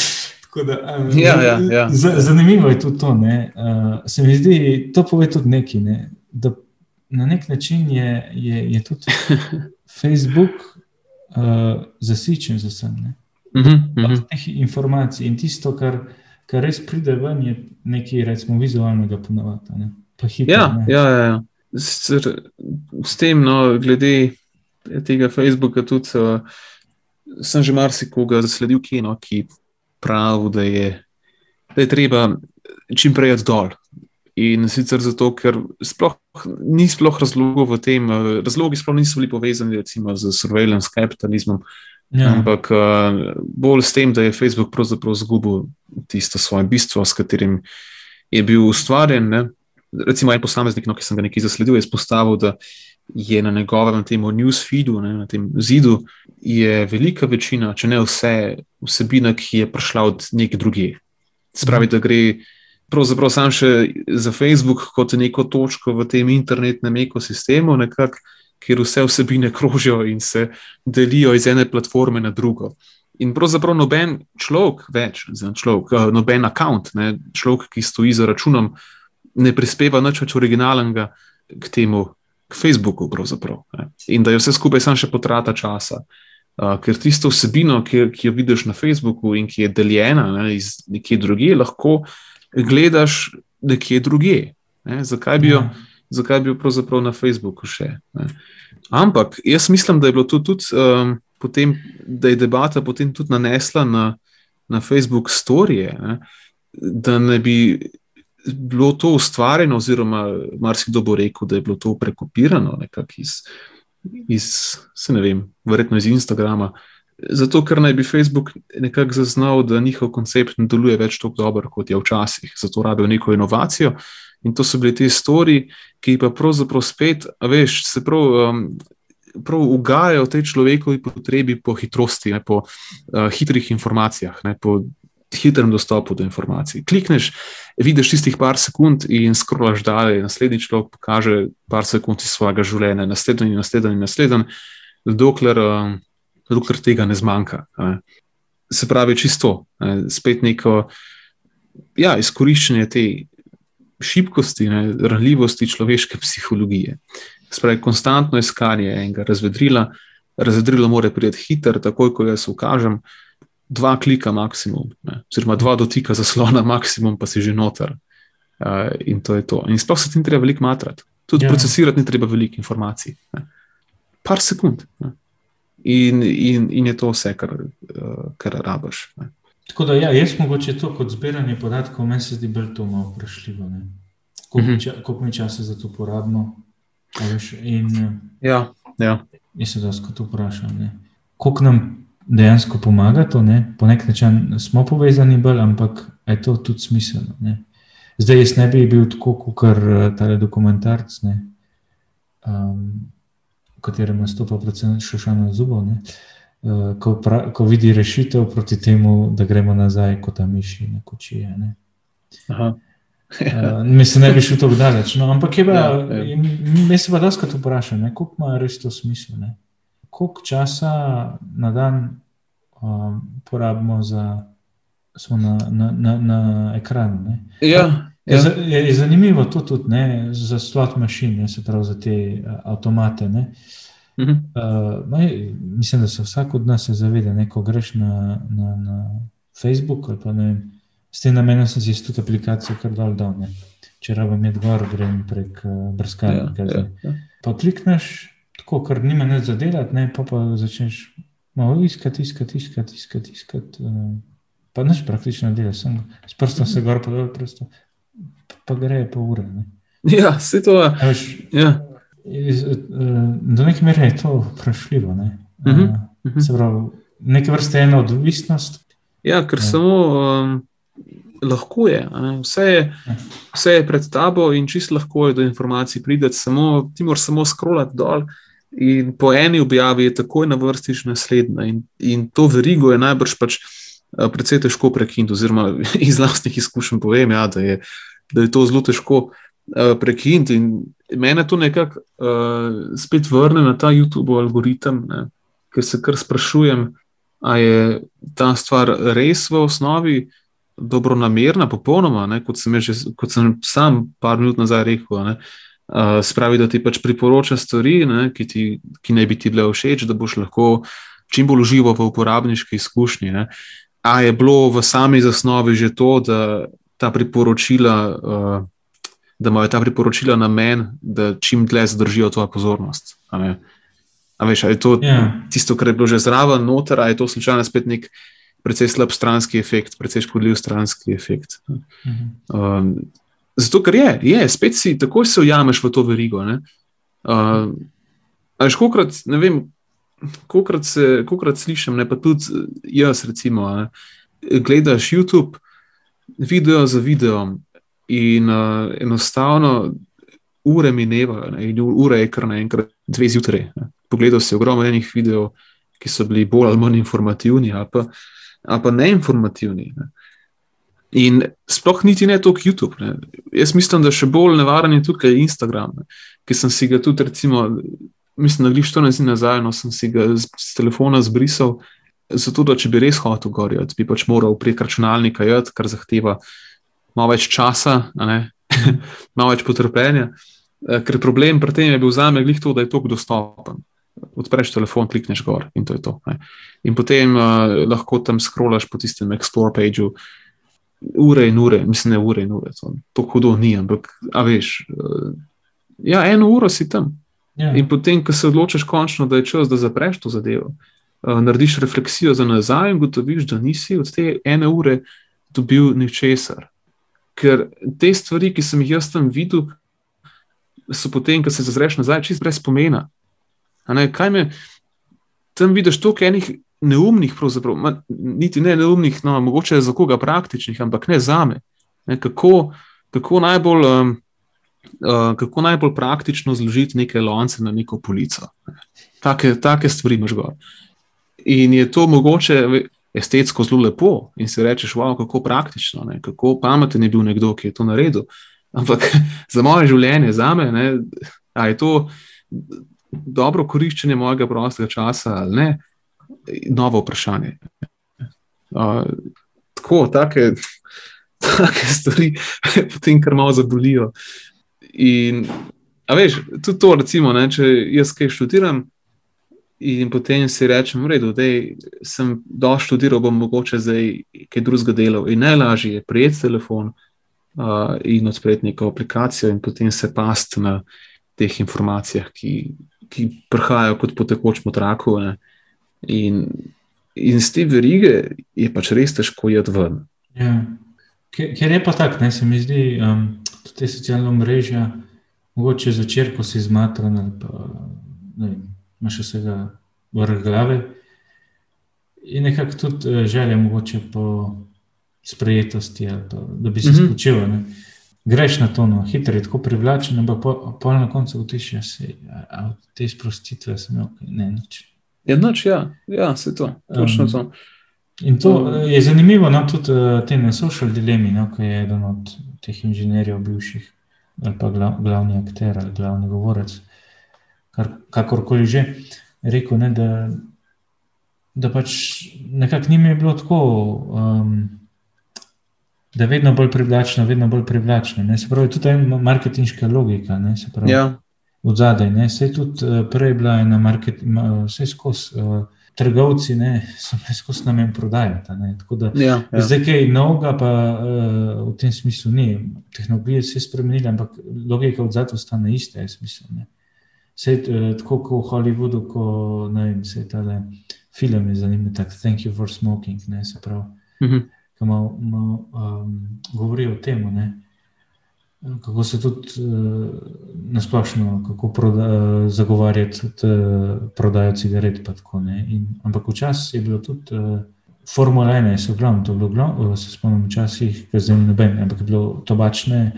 [SPEAKER 2] Da, um, ja, ja, ja. Zanimivo je tudi to. Uh, se mi zdi, to pove tudi nekaj. Ne? Da na nek način je, je, je tudi [laughs] Facebook uh, zasičen z vsem. Uh -huh, uh -huh. Teh informacij in tisto, kar kar res pride ven, je nekaj, recimo, vizualnega ponovata. Ne?
[SPEAKER 1] Hitro, ja, ja, ja, ja. S, s tem, no, glede tega Facebooka, tudi uh, sem že marsikoga zasledil, kino, ki pravi, da je, da je treba čim prej dol. In sicer zato, ker sploh, ni sploh razlogov v tem, uh, razlogi sploh niso bili povezani recimo, z surveillance kapitalizmom, Ja. Ampak uh, bolj s tem, da je Facebook pravzaprav izgubil tisto svoje bistvo, s katerim je bil ustvarjen. Ne? Recimo, en posameznik, no, ki sem ga nekaj zasledil, je izpostavil, da je na njegovem tem newsfeedu, ne, na tem zidu, je velika večina, če ne vse, vsebina, ki je prišla od nekih drugih. Spravi, da gre pravzaprav samo še za Facebook kot neko točko v tem internetnem ekosistemu, nekako kjer vse vsebine krožijo in se delijo iz ene platforme na drugo. In pravzaprav noben človek več, človek, uh, noben račun, človek, ki stoji za računom, ne prispeva nič več originalnega k temu, k Facebooku. In da je vse skupaj samo še potrata časa. Uh, ker tisto vsebino, ki, ki jo vidiš na Facebooku in ki je deljena ne, iz nekje drugje, lahko gledaš nekje drugje. Ne. Zakaj bi jo, ja. Zakaj bi jo pravzaprav na Facebooku še? Ne. Ampak jaz mislim, da je bilo to tudi. Um, potem, da je debata potem tudi nanesla na, na Facebook storije, ne, da ne bi bilo to ustvarjeno, oziroma marsikdo bo rekel, da je bilo to prekopirano iz, iz, se ne vem, verjetno iz Instagrama. Zato, ker naj bi Facebook nekako zaznal, da njihov koncept ne deluje več tako dobro, kot je včasih, zato rabijo neko inovacijo. In to so bili ti stori, ki pa pravzaprav spet, veš, se prav um, prav ugajajo tej človekovi potrebi po hitrosti, ne, po uh, hitrih informacijah, ne, po hitrem dostopu do informacij. Klikneš, vidiš tistih par sekund in skrolaš dalje, naslednji človek pokaže par sekund iz svojega življenja, naslednji in naslednji in naslednji, dokler, uh, dokler tega ne zmanjka. Ne. Se pravi, čisto, ne, spet neko ja, izkoriščanje te. Šibkosti, ne, ranljivosti človeške psihologije. Spravi, konstantno iskanje enega razvedrila. Razvedrilo mora priti hiter, takoj ko jaz ukažem, dva klika maksimum, oziroma dva dotika zaslona [laughs] maksimum, pa si že noter. Uh, in to je to. In sploh se ti treba veliko matrati. Tudi ja. procesirati ni treba veliko informacij. Ne. Par sekund. In, in, in je to vse, kar, uh, kar rabaš. Ne.
[SPEAKER 2] Tako da, ja, jaz mogoče to kot zbiranje podatkov, meni se zdi bolj to malo vprašljivo. Koliko mi mhm. časa za to porabimo? In,
[SPEAKER 1] eh, ja, ja.
[SPEAKER 2] Jaz se zdaj kot vprašam, koliko nam dejansko pomaga to. Ne? Po nek način smo povezani, bolj, ampak je to tudi smiselno. Ne? Zdaj jaz ne bi bil tako kot eh, ta dokumentarc, um, v katerem nastopa predvsem Šošano Zubo. Uh, ko, pra, ko vidi rešitev proti temu, da gremo nazaj kot ta miši na kočije. Uh, mislim, ne bi šel tako daleč. No, ampak je pa, ja, ja. mi se pa daskrat vprašamo, koliko ima res to smisel. Ne? Koliko časa na dan um, porabimo za, na, na, na, na ekranu?
[SPEAKER 1] Ja,
[SPEAKER 2] je, ja. je, je zanimivo to tudi ne, za slot mašine, se pravi za te uh, avtomate. Uh -huh. uh, maj, mislim, da se vsak od nas zaveda, da ko greš na, na, na Facebook ali pa ne vem. S tem namenom sem si tudi aplikacijo kar dol dol. Ne. Če rabim imeti gor, grem prek uh, brskalnika. Ja, ja, ja. Pa klikneš, tako, ker nima nič za delati, ne, pa, pa začneš malo iskati, iskati, iskati, iskati. iskati uh, pa nič praktično dela, sem s prstom se gor, pa dol, prosto, pa, pa gre po ure. Ne.
[SPEAKER 1] Ja, se to je. Ja.
[SPEAKER 2] Uh, do neke mere je to vprašljivo. Ne. Uh, uh -huh, uh -huh. Se pravi, neke vrste ena odvisnost.
[SPEAKER 1] Ja, ker ja. samo. Um lahko je. Vse je, vse je pred tabo in čisto lahko je do informacij prideti. Samo, ti moraš samo scrollati dol. In po eni objavi je takoj na vrsti že naslednja. In, in to verigo je najbrž pač eh, precej težko prekiniti, oziroma [laughs] iz vlastnih izkušenj povem, ja, da, je, da je to zelo težko uh, prekiniti. In mene to nekako uh, spet vrne na ta YouTube algoritem, ne, ker se kar sprašujem, ali je ta stvar res v osnovi dobro namerna, popolnoma, ne, kot, sem že, kot sem sam par minut nazaj rekel. Ne, uh, spravi, da ti pač priporoča stvari, ne, ki, ti, ki naj bi ti bile všeč, da boš lahko čim bolj užival v uporabniški izkušnji. Ne. A je bilo v sami zasnovi že to, da ta priporočila. Uh, Da imajo ta priporočila na meni, da čim dlje zadržijo tvojo pozornost. A a veš, je to yeah. Ja. tisto, kar je bilo že zraven, noter, ali je to slučajno spet nek precej slab stranski efekt, precej škodljiv stranski efekt. Um, zato, ker je, je, spet si tako se ujameš v to verigo. Uh, Až kokrat, ne vem, kokrat, se, kokrat slišim, ne pa tudi jaz, recimo, ne, gledaš YouTube, video za videom in uh, enostavno ure minevajo, in ure je kar naenkrat dve zjutraj. Pogledal si ogromno enih videov, ki so bili bolj ali manj informativni, ali pa uh, ali pa neinformativni. Ne. In sploh niti ne toliko YouTube. Ne. Jaz mislim, da še bolj nevaren je tukaj Instagram, ne. ki sem si ga tudi, recimo, mislim, da gliš to ne zdi nazaj, no sem si ga z, z telefona zbrisal. zato, da če bi res hotel gorjati, bi pač moral prek računalnika jeti, kar zahteva malo več časa, [laughs] malo več potrpljenja. Eh, ker problem pri tem je bil za me glih to, da je tok dostopen. Odpreš telefon, klikneš gor in to je to. Ne. In potem uh, lahko tam scrollaš po tistem Explore pageu ure in ure, mislim, ne ure in ure, to, to hudo ni, ampak, a veš, uh, ja, eno uro si tam. Ja. In potem, ko se odločiš končno, da je čas, da zapreš to zadevo, uh, narediš refleksijo za nazaj in gotoviš, da nisi od te ene ure dobil ničesar. Ker te stvari, ki sem jih jaz tam videl, so potem, ko se zazreš nazaj, čist brez pomena. Ne, kaj me tam vidiš, toliko enih neumnih, ma, niti ne neumnih, no, mogoče za koga praktičnih, ampak ne za me. Ne, kako, kako, najbolj, um, uh, kako najbolj praktično zložiti neke lonce na neko polico. Take, take stvari imaš gor. In je to mogoče estetsko zelo lepo, in si rečeš, wow, kako praktično, ne, kako pameten je bil nekdo, ki je to naredil. Ampak [laughs] za moje življenje, za me, ne, je to dobro koriščenje mojega prostega časa ali ne, novo vprašanje. Uh, tako, take, [laughs] take stvari, potem kar malo zabolijo. In, a veš, tudi to, recimo, ne, če jaz kaj študiram. In potem si rečem, da sem došel študiral, bom mogoče zdaj kaj drugega delal. In najlažje je prijeti telefon, uh, in odpreti neko aplikacijo, in potem se past na teh informacijah, ki, ki prihajajo kot po tekočem traku. In, in z te verige je pač res težko jeti ven.
[SPEAKER 2] Ja. Ker je pa tako, ne se mi zdi, da um, te socialne mreže, mogoče zvečer, ko si zmatran, ali pa ne vem, imaš vsega vrh glave. In nekako tudi uh, želja, mogoče po sprejetosti, pa, da bi se mm -hmm. spočil. Greš na to, no, hitro je tako privlačen, ampak po, po na koncu utiš, da se te sprostitve sem imel, ne nič.
[SPEAKER 1] Je noč, ja, ja se to, točno um, to.
[SPEAKER 2] In to um. je zanimivo, no, tudi uh, te social dilemi, no, ki je eden od teh inženirjev bivših, ali pa glav, glavni akter ali glavni govorec, kar, kakorkoli že, rekel, ne, da, da pač nekako njim je bilo tako. Um, da je vedno bolj privlačno, vedno bolj privlačno. Ne? Se pravi, tudi ta marketinška logika, ne? se pravi, ja. od zadaj. Ne? Se je tudi uh, prej bila ena marketing, vse skozi. Uh, Trgovci ne, so bili skozi namen prodajati. Da, ja, ja. Zdaj, kaj novega, pa uh, v tem smislu ni. Tehnologije se je spremenila, ampak logika od zadaj ostane ista. Mislim, Vse uh, tako kot v Hollywoodu, ko vem, se ta film je zanimiv, tako Thank you for smoking. Ne, se pravi. Uh mhm. -huh ki malo, malo um, govori o tem, kako se tudi uh, nasplošno, kako proda, zagovarjati uh, prodajo cigaret. Tako, In, ampak včasih je bilo tudi. Uh, Formula 1 je glavno, to je bilo glavno, se spomnim včasih, ki zdaj ne vem, ampak je bilo tobačne,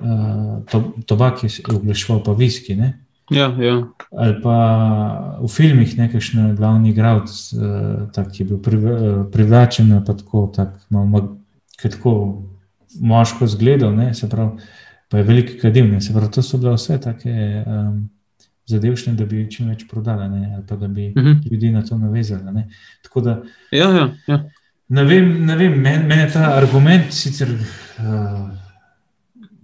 [SPEAKER 2] uh, to, tobak je oglaševal pa viski. Ne?
[SPEAKER 1] Ja, ja.
[SPEAKER 2] Ali pa v filmih nekaj glavni igralec, uh, ki je bil priv, privlačen, pa tako, tak, malo, tako moško zgledal, ne, se pravi, pa je veliko kadil. Ne, se pravi, to so bile vse take um, zadevšne, da bi čim več prodali, ne, ali pa da bi uh mhm. -huh. ljudi na to navezali. Ne. Tako da.
[SPEAKER 1] Ja, ja, ja.
[SPEAKER 2] Ne vem, ne vem meni men je ta argument sicer. Uh,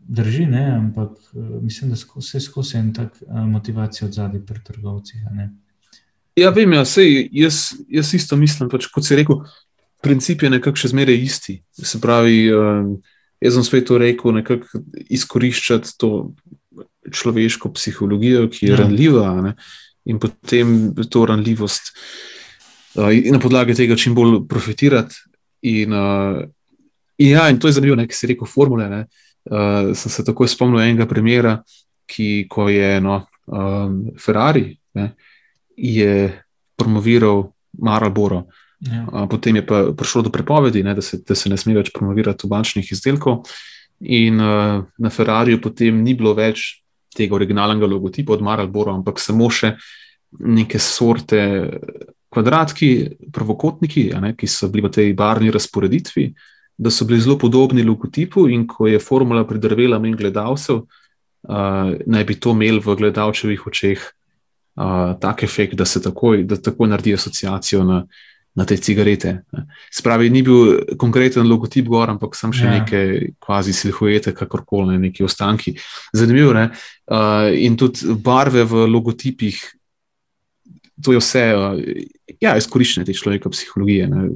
[SPEAKER 2] drži, ne? ampak uh, mislim, da vse skozi en tak uh, motivacijo od zadaj pri trgovcih.
[SPEAKER 1] Ja, vem, ja, sej, jaz, jaz isto mislim. Pač, kot si rekel, princip je nekako še zmeraj isti. Se pravi, uh, jaz sem spet to rekel, nekako izkoriščati to človeško psihologijo, ki je ja. ranljiva, ne? in potem to ranljivost. In na podlagi tega čim bolj profitirati. In, uh, in, ja, in to je zanimivo, kaj si rekel, formule. Uh, uh, sem se takoj spomnil enega primera, ki ko je no, um, Ferrari ne, je promoviral Marlboro. Ja. Uh, potem je pa prišlo do prepovedi, ne, da, se, da se ne sme več promovirati tobačnih izdelkov. In uh, na Ferrariju potem ni bilo več tega originalnega logotipa od Marlboro, ampak samo še neke sorte kvadratki, pravokotniki, ne, ki so bili v tej barni razporeditvi. Uh, da so bili zelo podobni logotipu, in ko je formula pridrvela in gledalcev, uh, naj bi to imel v gledalčevih očeh uh, tak efekt, da se takoj, da takoj naredi asociacijo na, na te cigarete. Spravi, ni bil konkreten logotip gor, ampak sem še ja. neke kvazi silhuete, kakorkoli, neki ostanki. Zanimivo. Uh, in tudi barve v logotipih, to je vse. Uh, Ja, izkoriščene te človeške psihologije, ne,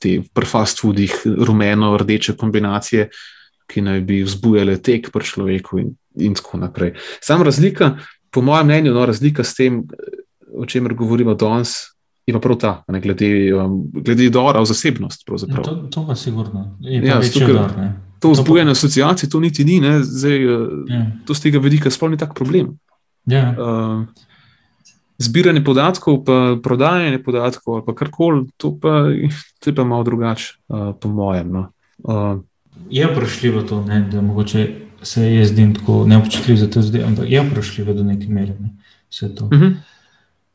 [SPEAKER 1] te prfast foodih, rumeno-rdeče kombinacije, ki naj bi vzbujale tek pri človeku, in, in tako naprej. Sam razlika, po mojem mnenju, no, razlika s tem, o čemer govorimo danes, je pa prav ta, ne, glede, um, glede dora v zasebnost.
[SPEAKER 2] Ja, to, to pa sigurno. Ja, tukaj, dor,
[SPEAKER 1] to vzbujanje asociacij, to niti ni, Zdaj, uh, ja. to z tega vidika sploh ni tak problem.
[SPEAKER 2] Ja. Uh,
[SPEAKER 1] zbiranje podatkov, pa prodajanje podatkov, ali karkoli, to pa je pa malo drugače, uh, po mojem. No. Uh,
[SPEAKER 2] je vprašljivo to, ne, da mogoče se je zdim tako neobčutljiv za to zdaj, ampak je vprašljivo do neke mere. Ne, uh mhm. -huh.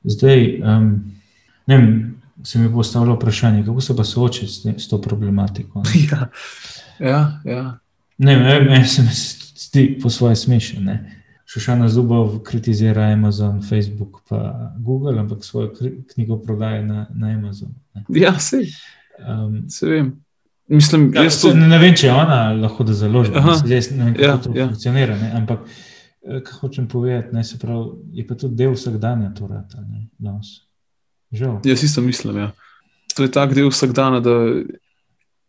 [SPEAKER 2] Zdaj. Um, Ne vem, se mi bo postavilo vprašanje, kako se pa soočiti s, s to problematiko. [laughs]
[SPEAKER 1] Ja, ja. ja.
[SPEAKER 2] Ne, ne, ne, se mi zdi po svoje smešno. Šošana Zubov kritizira Amazon, Facebook, pa Google, ampak svojo knjigo prodaja na, na Amazon.
[SPEAKER 1] Ne. Ja, se, um, se vem. Mislim,
[SPEAKER 2] ja, to... ne, ne vem, če je ona lahko da založi. Ne vem, kako ja, to ja. funkcionira. Ne? Ampak, eh, kaj hočem povedati, ne, pravi, je pa tudi del vsakdanja to rata. Ne, Žal.
[SPEAKER 1] Jaz isto mislim. Ja. To je tak del vsakdana, da,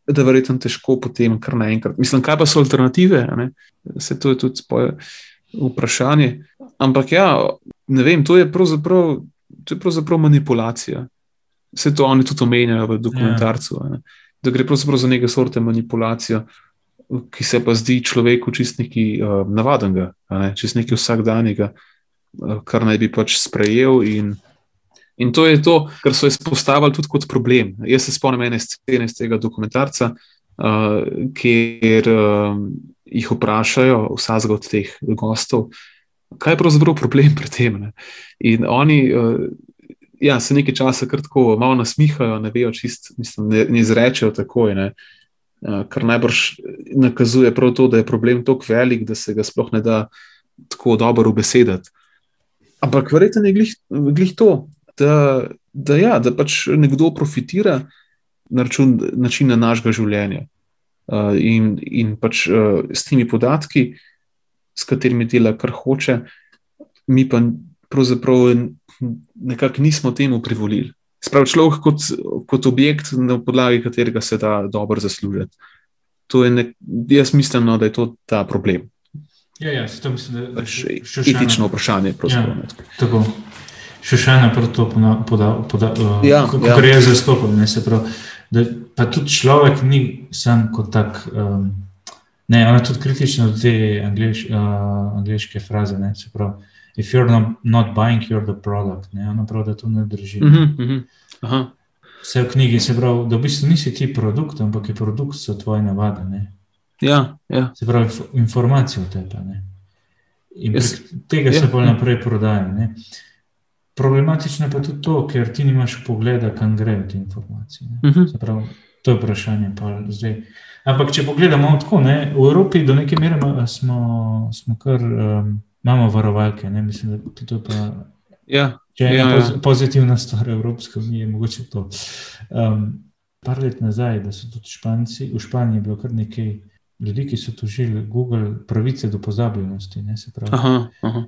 [SPEAKER 1] da je verjetno težko potem kar naenkrat. Mislim, kaj pa so alternative? Se to je tudi vprašanje. Ampak ja, ne vem, to je pravzaprav, to je pravzaprav manipulacija. Vse to oni tudi omenjajo v dokumentarcu. Ja. Da gre pravzaprav za neke sorte manipulacijo, ki se pa zdi človeku čist nekaj uh, navadnega, ne? čist nekaj vsakdanjega, uh, kar naj bi pač sprejel in In to je to, kar so izpostavili tudi kot problem. Jaz se spomnim ene scene iz tega dokumentarca, uh, kjer uh, jih vprašajo, vsakega od teh gostov, kaj je pravzaprav problem pri tem. Ne? In oni uh, ja, se nekaj časa kratko, malo nasmihajo, ne vejo čist, mislim, ne, ne izrečejo takoj. Ne? Uh, kar najbrž nakazuje prav to, da je problem tako velik, da se ga sploh ne da tako dobro ubesediti. Ampak verjetno je glih, glih to, da, da, ja, da pač nekdo profitira na račun načina našega življenja. Uh, in, in pač uh, s temi podatki, s katerimi dela, kar hoče, mi pa pravzaprav nekako nismo temu privolili. Sprav človek kot, kot objekt, na podlagi katerega se da dobro zaslužiti. To je nek, jaz mislim, no, da je to ta problem.
[SPEAKER 2] Ja, ja, to mislim, da je
[SPEAKER 1] pač etično vprašanje. Ja,
[SPEAKER 2] tako še še ena to poda, uh, ja, kako ja. je zastopal. Pa tudi človek ni sam kot tak. Um, ne, on je tudi kritičen do te angliš, uh, angliške fraze. Ne, se pravi, if you're not, not buying, you're the product. Ne, ono pravi, da to ne drži. Uh -huh, uh -huh. Vse v knjigi se pravi, da v bistvu nisi ti produkt, ampak je produkt so tvoje navade. Ne.
[SPEAKER 1] Ja, ja.
[SPEAKER 2] Se pravi, informacije o tebi. In yes. tega se pa ja. naprej prodaja. Ne. Problematično je pa tudi to, ker ti nimaš pogleda, kam grejo te informacije. Uh mhm. -huh. pravi, to je vprašanje. Ampak, če pogledamo tako, ne, v Evropi do neke mere smo, smo kar um, imamo varovalke. Ne, mislim, da to je pa.
[SPEAKER 1] Ja,
[SPEAKER 2] če je ja, ja. pozitivna stvar Evropske unije, mogoče to. Um, par let nazaj, da so tudi Španci, v Španiji bilo kar nekaj ljudi, ki so tožili Google pravice do pozabljenosti. Ne,
[SPEAKER 1] aha, aha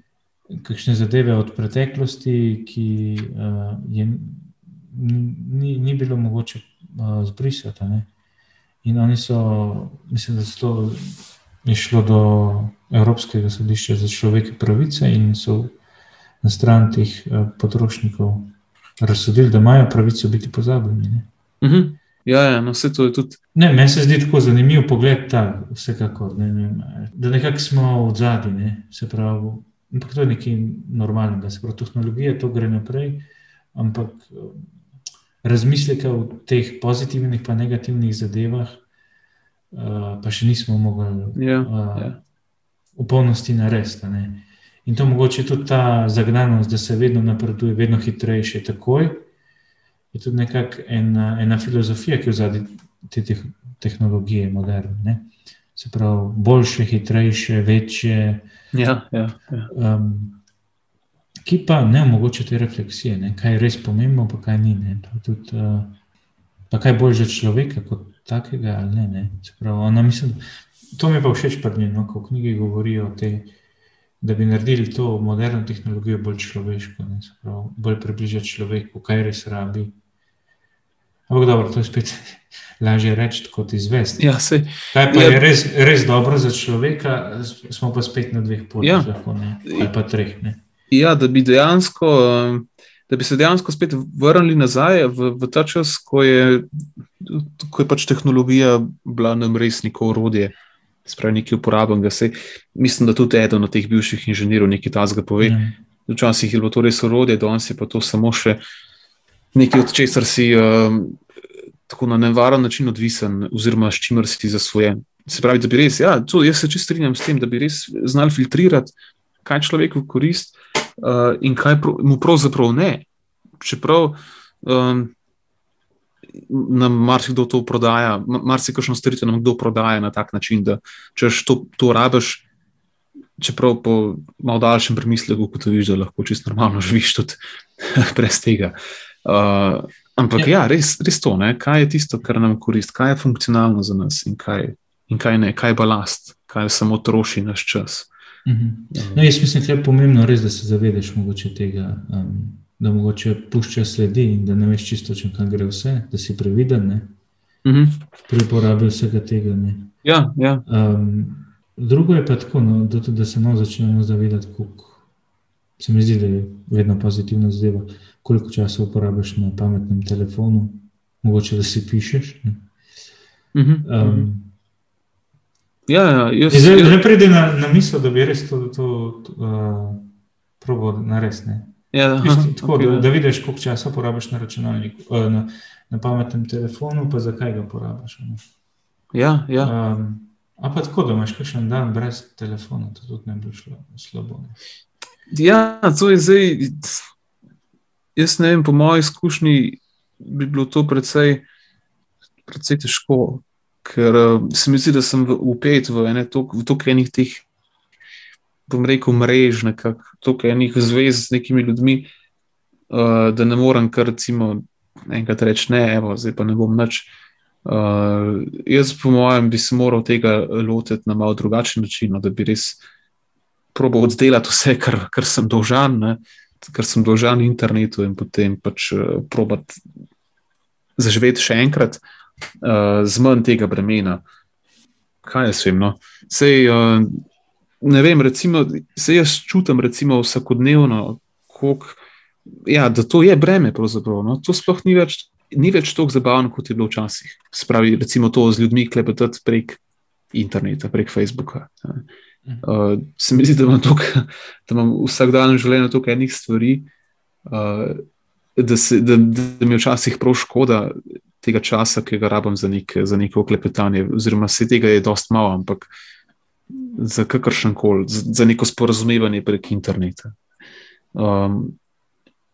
[SPEAKER 2] kakšne zadeve od preteklosti, ki uh, je, ni, ni bilo mogoče uh, zbrisati. Ne? In oni so, mislim, da so to išlo do Evropskega sodišča za človeške pravice in so na stran teh uh, potrošnikov razsodili, da imajo pravico biti pozabljeni.
[SPEAKER 1] Uh -huh. Ja, ja no, vse to je tudi.
[SPEAKER 2] Ne, meni se zdi tako zanimiv pogled, ta, vsekakor, ne, ne, da nekako smo v zadnji, ne, se pravi, Ampak to je nekaj normalnega, se pravi, tehnologija to gre naprej, ampak razmisleka o teh pozitivnih in negativnih zadevah, uh, pa še nismo mogli
[SPEAKER 1] ja, uh, ja.
[SPEAKER 2] v polnosti narediti. In to mogoče tudi ta zagnanost, da se vedno napreduje, vedno hitrejše, takoj. Je tudi nekakšna ena, ena filozofija, ki je v zadnji te tehnologije, moderne. Se pravi, boljše, hitrejše, večje.
[SPEAKER 1] Ja, ja, ja. Um,
[SPEAKER 2] ki pa ne omogoča te refleksije, ne? kaj je res pomembno, pa kaj ni. Tudi, uh, Pa kaj bolj že človeka kot takega, ali ne? ne? Pravi, ona, mislim, to mi pa všeč pri njej, no, ko v knjigi govorijo o tej, da bi naredili to moderno tehnologijo bolj človeško, ne, pravi, bolj približati človeku, kaj res rabi. Ampak dobro, to je spet [laughs] lažje reči kot izvesti.
[SPEAKER 1] Ja, se,
[SPEAKER 2] Kaj pa
[SPEAKER 1] Ja.
[SPEAKER 2] je res, res dobro za človeka, smo pa spet na dveh poteh,
[SPEAKER 1] Ja.
[SPEAKER 2] lahko, ne? ali pa treh. Ne?
[SPEAKER 1] ja, da bi dejansko. um, Da bi se dejansko spet vrnili nazaj v, v ta čas, ko je, ko je pač tehnologija bila nam res neko orodje, spravi nekaj uporabnega. Sej, mislim, da tudi eden od teh bivših inženirjev nekaj tasga pove.
[SPEAKER 2] Ja.
[SPEAKER 1] Včasih je bilo to res orodje, danes je pa to samo še nekaj, od česar si um, tako na nevaren način odvisen, oziroma s čimer si zasvojen. Se pravi, da bi res, ja, to, jaz se čisto strinjam s tem, da bi res znali filtrirati, kaj človeku korist uh, in kaj prav, mu pravzaprav ne. Čeprav um, nam marsikdo to prodaja, ma- marsikšno storitev nam kdo prodaja na tak način, da češ to, to rabiš. Čeprav po malo daljšem premisleku ugotoviš, da lahko čisto normalno [laughs] živiš tudi [laughs] brez tega. Uh, ampak ja, ja res, res to, ne? kaj je tisto, kar nam koristi, kaj je funkcionalno za nas in kaj, in kaj ne, kaj je balast, kaj samo troši naš čas.
[SPEAKER 2] Mhm. No, jaz mislim, da je pomembno res, da se zavedeš mogoče tega, um, da mogoče pušča sledi in da ne veš čisto, kam gre vse, da si previden ne,
[SPEAKER 1] Uh -huh.
[SPEAKER 2] pri uporabi vsega tega. Ne.
[SPEAKER 1] Ja, ja.
[SPEAKER 2] Um, drugo je pa tako, no, da, da se nam začnemo zavedati, koliko se mi zdi, da je vedno pozitivna zadeva, koliko časa uporabiš na pametnem telefonu, mogoče da si pišeš. Ne.
[SPEAKER 1] Uh -huh.
[SPEAKER 2] Um,
[SPEAKER 1] ja, ja jaz,
[SPEAKER 2] Zdaj,
[SPEAKER 1] jaz,
[SPEAKER 2] zdaj pride na, na misel, da bi res to, to uh, probo narediti.
[SPEAKER 1] ja, aha,
[SPEAKER 2] Čisto Tako,
[SPEAKER 1] okej,
[SPEAKER 2] da, da vidiš, koliko časa porabiš na računalniku, eh, na, na pametnem telefonu, pa zakaj ga porabiš. ne.
[SPEAKER 1] ja, ja.
[SPEAKER 2] Um, a pa tako, da imaš kakšen dan brez telefona, to tudi ne bi šlo slabo. Ne.
[SPEAKER 1] Ja, to je zdaj. Jaz ne vem, po moji izkušnji bi bilo to precej, precej težko, ker uh, se mi zdi, da sem v- upet v ene toliko enih teh, bom rekel, mrež, nekako toliko enih zvez z nekimi ljudmi, uh, da ne morem kar recimo enkrat reči ne, evo, zdaj pa ne bom nič. Uh, jaz, po mojem, bi se moral tega lotiti na malo drugačen način, no, da bi res probo oddelati vse, kar, kar sem dolžan, ne, kar sem dolžan internetu, in potem pač uh, probat zaživeti še enkrat uh, z manj tega bremena. Kaj jaz vem? No? Sej, uh, ne vem, recimo, se jaz čutim recimo vsakodnevno, koliko, ja, da to je breme. pravzaprav, No? To sploh ni več. Ni več tako zabavno, kot je bilo včasih. Spravi, recimo, to z ljudmi klepetati prek interneta, prek Facebooka. ne. Uh, se mi zdi, da imam, tok, da imam v vsakdanjem življenju toliko enih stvari, uh, da, se, da, da mi je včasih prav škoda tega časa, ki ga rabim za, nek, za neko klepetanje. Oziroma, se tega je dost malo, ampak za kakršen koli, za, za neko sporazumevanje prek interneta. Um,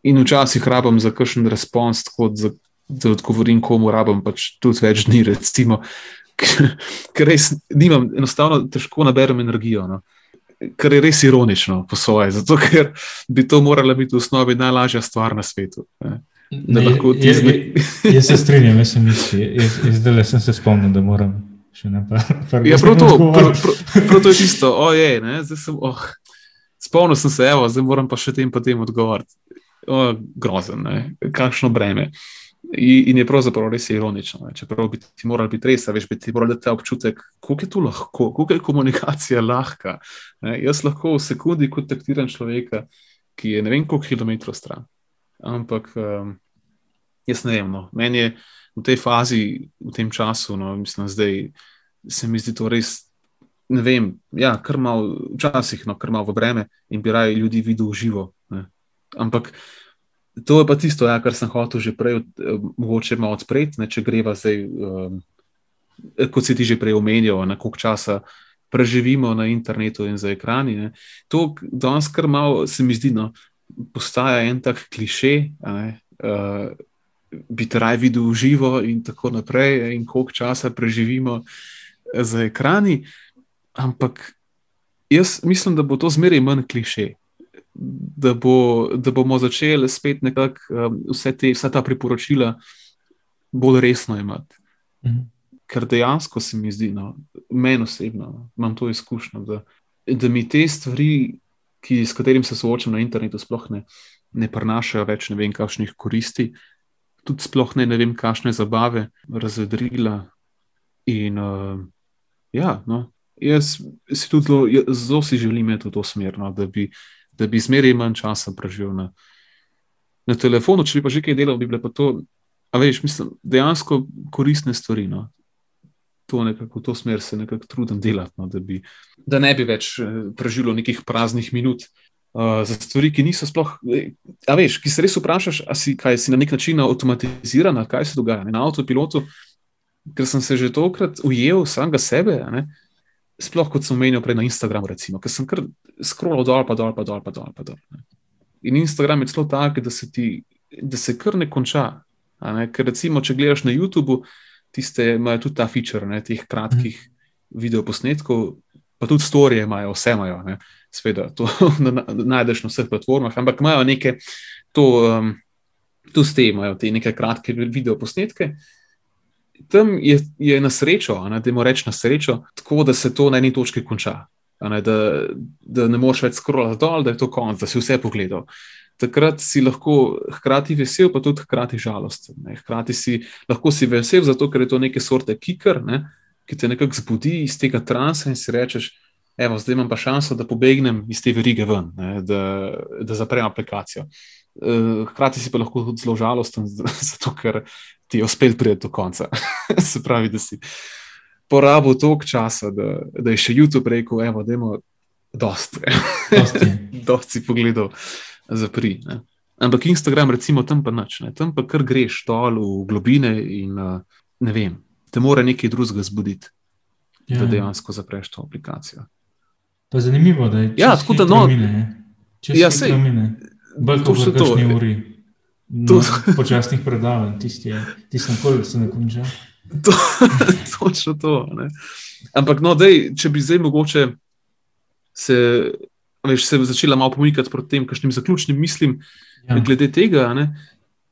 [SPEAKER 1] in včasih rabim za kakšen respons, tako da, da odgovorim, komu rabim, pač tudi več dni, recimo, [laughs] ker res nimam, enostavno težko naberem energijo. No. Kar je res ironično po svoje, zato ker bi to morala biti v osnovi najlažja stvar na svetu. Ne.
[SPEAKER 2] Ne, jaz, jaz, jaz se strinjam, jaz sem mislil, jaz, jaz zdaj sem se spomnil, da moram še naprej.
[SPEAKER 1] Ja, prav to, prav, prav, prav to je tisto, ojej, ne, zdaj sem, oh, spomnil sem se, evo, zdaj moram pa še tem potem odgovoriti. O, grozen, ne, kakšno breme. In, in je pravzaprav res ironično. Ne. Čeprav bi ti morali biti res, veš, bi ti morali dati ta občutek, koliko je to lahko, koliko je komunikacija lahka. Ne. Jaz lahko v sekundi kontaktiram človeka, ki je ne vem koliko kilometrov stran. Ampak um, jaz ne vem, no. meni je v tej fazi, v tem času, no, mislim, zdaj se mi zdi to res. Ne vem, ja, kar malo, včasih, no, kar malo v breme in bi raje ljudi videl živo. Ne. Ampak to je pa tisto, ja, kar sem hotel že prej, eh, mogoče malo odpreti, ne, če greva zdaj, um, kot si ti že prej omenjal, na koliko časa preživimo na internetu in za ekrani. Ne. To danes kar malo se mi zdi, no, postaja en tak kliše. ne, Uh, biti raje videl živo, in tako naprej, in koliko časa preživimo za ekrani. Ampak jaz mislim, da bo to zmeraj manj kliše. Da, bo, da bomo začeli spet nekako um, vse te, vsa ta priporočila bolj resno imeti.
[SPEAKER 2] Mhm.
[SPEAKER 1] Ker dejansko se mi zdi, no, meni osebno, no, imam to izkušnjo, da, da mi te stvari, ki, s katerimi se soočam na internetu, sploh ne, ne prenašajo več ne vem, kakšnih koristi, tudi sploh ne, ne vem, kakšne zabave, razvedrila. In uh, ja, no, jaz si tudi zelo, zelo si želim imeti v to smer, no, da bi, da bi zmeraj manj časa preživel na, na telefonu, če bi pa že kaj delal, bi bile pa to, a veš, mislim, dejansko koristne stvari. No. To nekako v to smer se nekako trudim delati, no, da, bi, da ne bi več eh, preživel nekih praznih minut. Uh, za stvari, ki niso sploh, a veš, ki se res vprašaš, ali si, si na nek način avtomatiziran, kaj se dogaja ne, na avtopilotu, ker sem se že tokrat ujel samega sebe, ne, sploh kot sem omenil prej na Instagramu, recimo, ker sem kar scrollal dol, pa dol, pa dol, pa dol. Pa dol In Instagram je celo tak, da se ti, da se kar ne konča. Ne, ker recimo, če gledaš na YouTubu, tiste imajo tudi ta feature, ne, teh kratkih mm. videoposnetkov, pa tudi storije imajo, vse imajo. Ne. Sveda, to [laughs] najdeš na vseh platformah, ampak imajo neke, to, um, tu ste, imajo te neke kratke video posnetke. Tam je, je na srečo, ne, da imaš reči na srečo, tako da se to na eni točki konča. Ne, da, da ne moreš več skrolati dol, da je to konc, da si vse pogledal. Takrat si lahko hkrati vesel, pa tudi hkrati žalosten. Ne. Hkrati si lahko si vesel, zato ker je to neke sorte kiker, ne, ki te nekako zbudi iz tega transa in si rečeš, evo, zdaj imam pa šanso, da pobegnem iz te verige ven, ne, da, da zaprem aplikacijo. Eh, hkrati si pa lahko tudi zelo žalosten, [laughs] zato ker ti je uspel priti do konca. [laughs] Se pravi, da si porabil toliko časa, da, da je še YouTube rekel: Evo, da imamo dosti. [laughs] Dosti si pogledal, zapri. Ne. Ampak Instagram, recimo, tam pa nič, ne. tam pa kar greš dol v globine in ne vem, te mora nekaj drugega zbuditi, ja. da dejansko zapreš to aplikacijo.
[SPEAKER 2] Pa zanimivo, da je
[SPEAKER 1] ja, tako da no,
[SPEAKER 2] ja, se mine. Bolj kot so to uri. To so [laughs] počasnih predavanj, tisti, ki sem koli se ne konča.
[SPEAKER 1] To, [laughs] točno to. Ne. Ampak, no, dej, če bi zdaj mogoče se, veš, se začela malo pomikati proti tem, kakšnim zaključnim mislim, ja. glede tega, ne,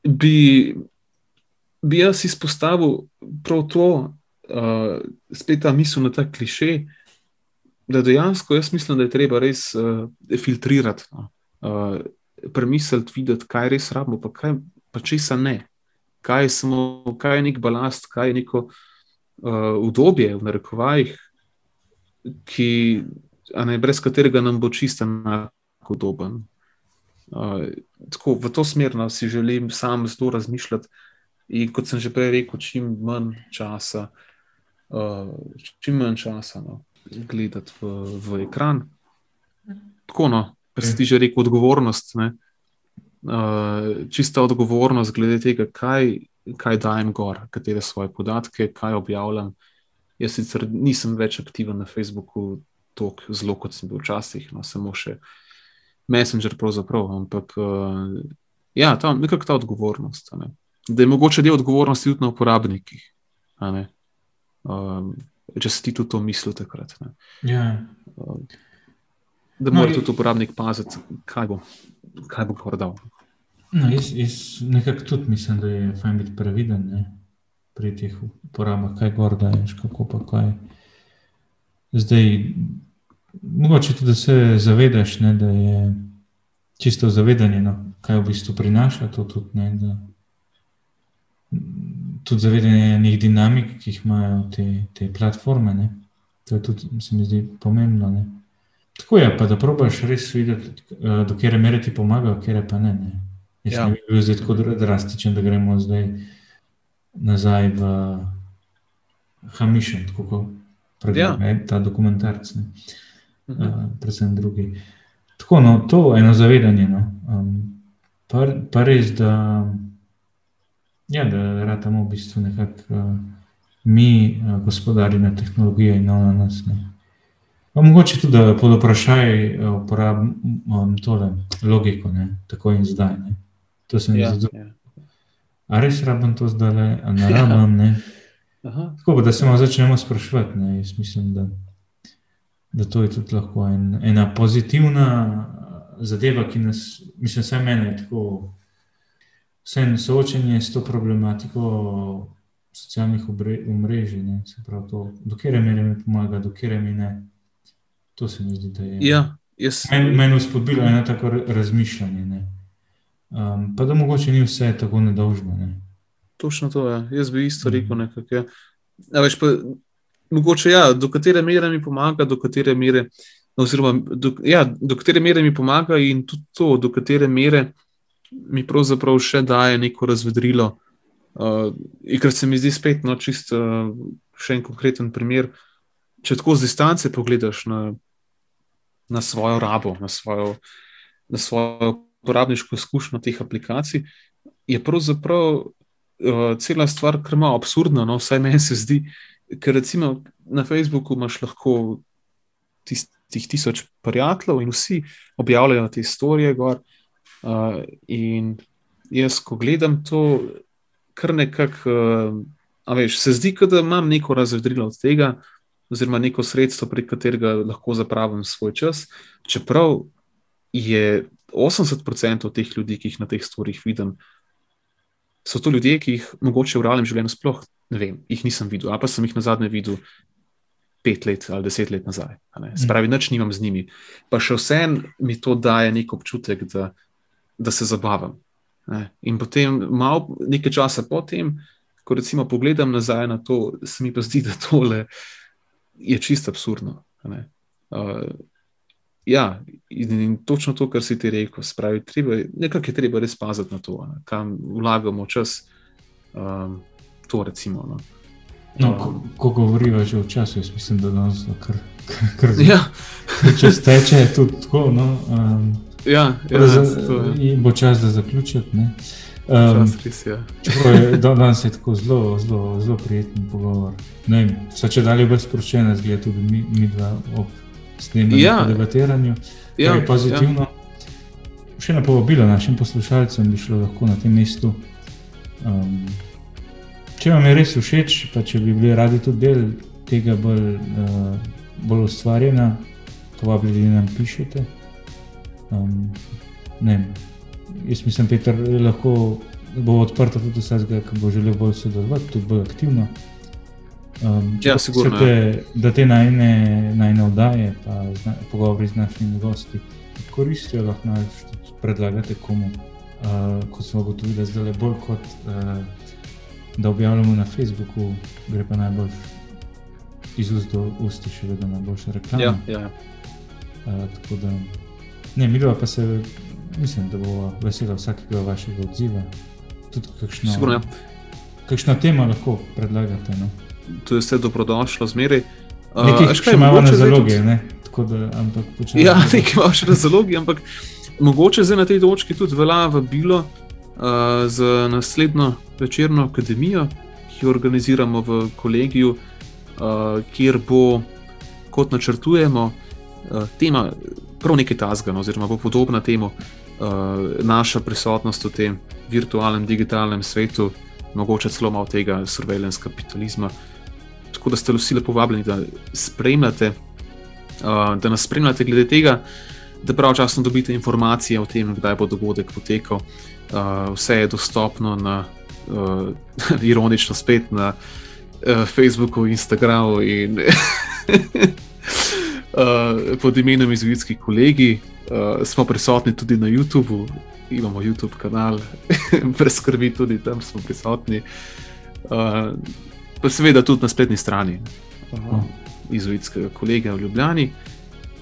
[SPEAKER 1] bi, bi jaz izpostavil prav to, uh, spet ta misel na ta klišej da dejansko jaz mislim, da je treba res uh, filtrirati, no. uh, premisliti, videti, kaj res rabimo, pa kaj pa česa ne. Kaj, smo, kaj je nek balast, kaj je neko uh, udobje v narekovajih, ki, ne, brez katerega nam bo čisto enako udoben. Uh, tako, v to smer no, si želim sam zelo razmišljati. In kot sem že prej rekel, čim manj časa, uh, čim manj časa. No gledati v, v ekran. Tako, no, kar si ti že rekel, odgovornost. Ne? Uh, čista odgovornost glede tega, kaj, kaj dajem gor, katere svoje podatke, kaj objavljam. Jaz sicer nisem več aktiven na Facebooku, tako zelo kot sem bil včasih, no, samo še Messenger, pravzaprav. Ampak uh, ja, ta, nekako ta odgovornost. Ne? Da je mogoče del odgovornosti tudi na uporabnikih. Um, če si ti tudi to mislil takrat.
[SPEAKER 2] Ja.
[SPEAKER 1] Da mora no, tudi uporabnik paziti, kaj bo, kaj bo dal.
[SPEAKER 2] No, jaz, jaz nekako tudi mislim, da je fajn biti previden ne? pri teh uporabah, kaj gor daješ, kako pa kaj. Zdaj, mogoče tudi, da se zavedaš, ne, da je čisto zavedanje, no, kaj v bistvu prinaša to tudi. Ne, da, tudi zavedanje nekih dinamik, ki jih imajo te, te platforme. Ne? To je tudi, se mi zdi, pomembno. Ne? Tako je, pa da probiš res videti, eh, do kere mere ti pomaga, kere pa ne. ne? Jaz ja. ne bi bil zdaj tako drastičen, da gremo zdaj nazaj v Hamišem, tako kot pravi ja. ta dokumentarc, uh -huh. uh, predvsem drugi. Tako, no, to je eno zavedanje. No. Um, pa, pa res, da. Ja, da ratamo v bistvu nekako uh, mi, uh, gospodari na tehnologijo in na nas. Pa mogoče tudi pod vprašaj uh, uporabljam tole logiko, ne? tako in zdaj. Ne? To se mi ja, zdi. Ja. A res rabim to zdaj, a ne [laughs] rabim? Ne? Tako da se malo začnemo sprašovati. Ne? Jaz mislim, da, da to je tudi lahko en, ena pozitivna zadeva, ki nas, mislim, vse mene tako vse soočenje s to problematiko socialnih omrežij, se pravi, to, do kere mi pomaga, do kere mi ne. To se mi zdi, da je.
[SPEAKER 1] Ja, jaz...
[SPEAKER 2] Meni men vzpodbilo je eno tako razmišljanje. Um, pa da mogoče ni vse tako nedolžno. Ne.
[SPEAKER 1] Točno to je. Ja. Jaz bi isto mhm. rekel. Nekako, ja. več, pa, mogoče ja, do katere mere mi pomaga, do katere mere. Oziroma, do, ja, do katere mere mi pomaga, in tudi to, do katere mere mi pravzaprav še daje neko razvedrilo. Uh, ker se mi zdi spet, no, čisto uh, še en konkreten primer. Če tako z distance pogledaš na, na svojo rabo, na svojo, na svojo uporabniško izkušnjo teh aplikacij, je pravzaprav uh, cela stvar kar malo absurdna. No, vsaj meni se zdi, ker recimo na Facebooku imaš lahko tistih tisoč prijateljev in vsi objavljajo te storije gor. Uh, in jaz, ko gledam to, kar nekako, uh, veš, se zdi, da imam neko razvedrilo od tega, oziroma neko sredstvo, prek katerega lahko zapravim svoj čas. Čeprav je 80% teh ljudi, ki jih na teh stvarih vidim, so to ljudje, ki jih mogoče v realnem življenju sploh ne vem, jih nisem videl, ali pa sem jih na zadnje videl. Pet let ali deset let nazaj. Spravi, nič nimam z njimi. Pa še vsem mi to daje nek občutek, da, da se zabavam. Ne? In potem, malo nekaj časa potem, ko recimo pogledam nazaj na to, se mi pa zdi, da tole je čisto absurdno. Uh, ja, in, in točno to, kar si ti rekel, spravi, treba, nekako je treba res paziti na to, ne? kam vlagamo čas. Um, to recimo. No.
[SPEAKER 2] No, ko, ko govorijo že o času, jaz mislim, da nas kar, kar, [laughs] kar ja. če steče, tudi tako. No, um,
[SPEAKER 1] Ja, ja, za, ja.
[SPEAKER 2] bo čas, da zaključim. Um,
[SPEAKER 1] čas, ja.
[SPEAKER 2] Danes je tako zelo, zelo, zelo prijeten pogovor. Vse če dalje bo sporočeno, zgleda tudi mi, mi dva ob snemanju ja. debatiranju. Ja, je pozitivno. Ja. Še ena povabila našim poslušalcem bi šlo lahko na tem mestu. Um, če vam je res všeč, pa če bi bili radi tudi del tega bolj, uh, bolj ustvarjena, povabili nam pišete. Um, ne, jaz mislim, da lahko bo odprto tudi vse, ki bo želel bolj sodelovati, tudi bolj aktivno.
[SPEAKER 1] Um, ja, sigurno.
[SPEAKER 2] Te, ja. da te najne oddaje, pa zna, pogovori z našimi gosti, koristijo, lahko tudi predlagate komu. Uh, kot smo ugotovili, zdaj je bolj kot uh, da objavljamo na Facebooku, gre pa najbolj iz ust do ust, še vedno najboljša reklama.
[SPEAKER 1] Ja, ja.
[SPEAKER 2] Uh, tako da. Ne, mi pa se, mislim, da bo vesela vsakega vašega odziva. Tudi kakšno,
[SPEAKER 1] Sigurno, ja.
[SPEAKER 2] kakšno temo lahko predlagate. No?
[SPEAKER 1] To je vse dobrodošlo, zmeraj.
[SPEAKER 2] Uh, nekaj še imamo na zalogi, ne? tako da ampak počasi.
[SPEAKER 1] Ja, nekaj imamo še na zalogi, ampak mogoče zdaj na tej točki tudi velja vabilo uh, za naslednjo večerno akademijo, ki jo organiziramo v kolegiju, uh, kjer bo, kot načrtujemo, uh, tema prav nekaj tasga, no, oziroma bo podobna temu, naša prisotnost v tem virtualnem, digitalnem svetu, mogoče celo malo tega surveillance kapitalizma. Tako da ste vsi lepo vabljeni, da spremljate, uh, da nas spremljate glede tega, da pravčasno dobite informacije o tem, kdaj bo dogodek potekal. Uh, vse je dostopno na, uh, [laughs] ironično, spet na uh, Facebooku, Instagramu in. [laughs] uh, pod imenom Izvidski kolegi, uh, smo prisotni tudi na YouTubu, imamo YouTube kanal, [laughs] brez skrbi, tudi tam smo prisotni. Uh, pa seveda tudi na spletni strani uh, Izvidskega kolega v Ljubljani.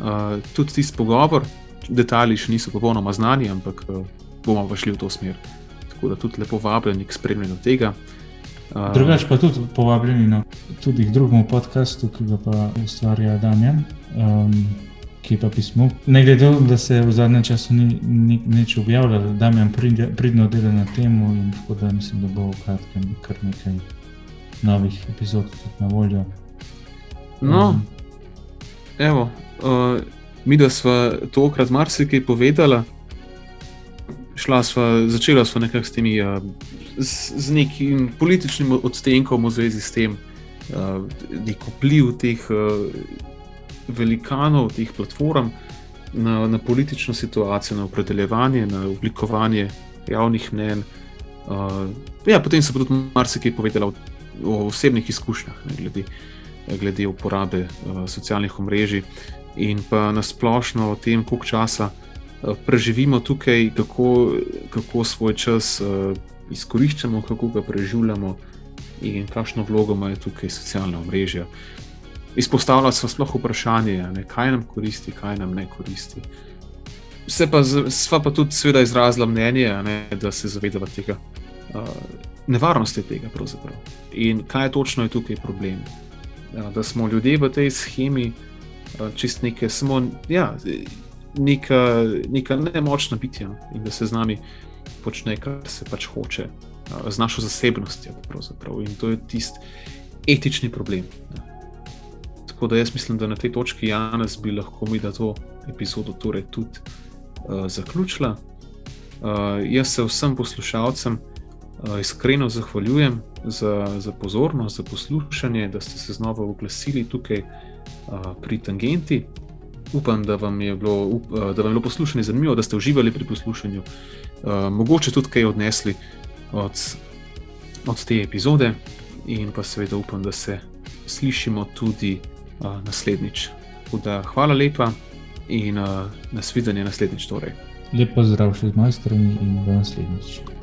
[SPEAKER 1] Uh, tudi tisti pogovor, detajli še niso popolnoma znani, ampak uh, bomo pa šli v to smer. Tako da tudi lepo vabljeni k spremljanju tega.
[SPEAKER 2] Drugač pa tudi povabljeni na tudi drugemu podkastu, ki ga pa ustvarja Damien, um, ki pa pismo. Ne glede na to, da se v zadnjem času ni, ni nič objavljalo, Damien pridno dela na temu in tako da mislim, da bo v kratkem kar nekaj novih epizod na voljo.
[SPEAKER 1] No, um, evo, uh, mi da smo tokrat marsikaj povedali. Šla sva, začela smo nekako s temi uh, z, z nekim političnim odtenkom v zvezi s tem, uh, nek vpliv teh uh, velikanov, teh platform na, na politično situacijo, na opredeljevanje, na oblikovanje javnih mnen. Uh, ja, potem sem tudi marsikaj povedala o, o osebnih izkušnjah, ne, glede, glede uporabe uh, socialnih omrežij in pa nasplošno o tem, koliko časa uh, preživimo tukaj, kako, kako svoj čas uh, izkoriščamo, kako ga preživljamo in kakšno vlogo imajo tukaj socialne omrežja. Izpostavlja se sploh vprašanje, ne, kaj nam koristi, kaj nam ne koristi. Se pa, sva pa tudi, seveda, izrazila mnenje, ne, da se zavedamo tega, uh, nevarnosti tega. Pravzaprav. In kaj točno je tukaj problem? Ja, da smo ljudje v tej schemi, uh, čist neke, samo ja, neka, neka nemočna bitja in da se z nami počne, kar se pač hoče, uh, z našo zasebnostjo. In to je tisti etični problem. Ja. Tako da jaz mislim, da na tej točki Janes bi lahko mi da to epizodo torej tudi uh, zaključila. Uh, jaz se vsem poslušalcem uh, iskreno zahvaljujem za, za pozornost, za poslušanje, da ste se znova oglasili tukaj uh, pri Tangenti. Upam, da vam je bilo, up, uh, da vam je bilo poslušanje zanimivo, da ste uživali pri poslušanju, uh, mogoče tudi kaj odnesli od, od te epizode, in pa seveda upam, da se slišimo tudi naslednjič. Da, hvala lepa in uh, nasvidenje naslednjič. Torej.
[SPEAKER 2] Lepo zdrav še z moje strani in do naslednjič.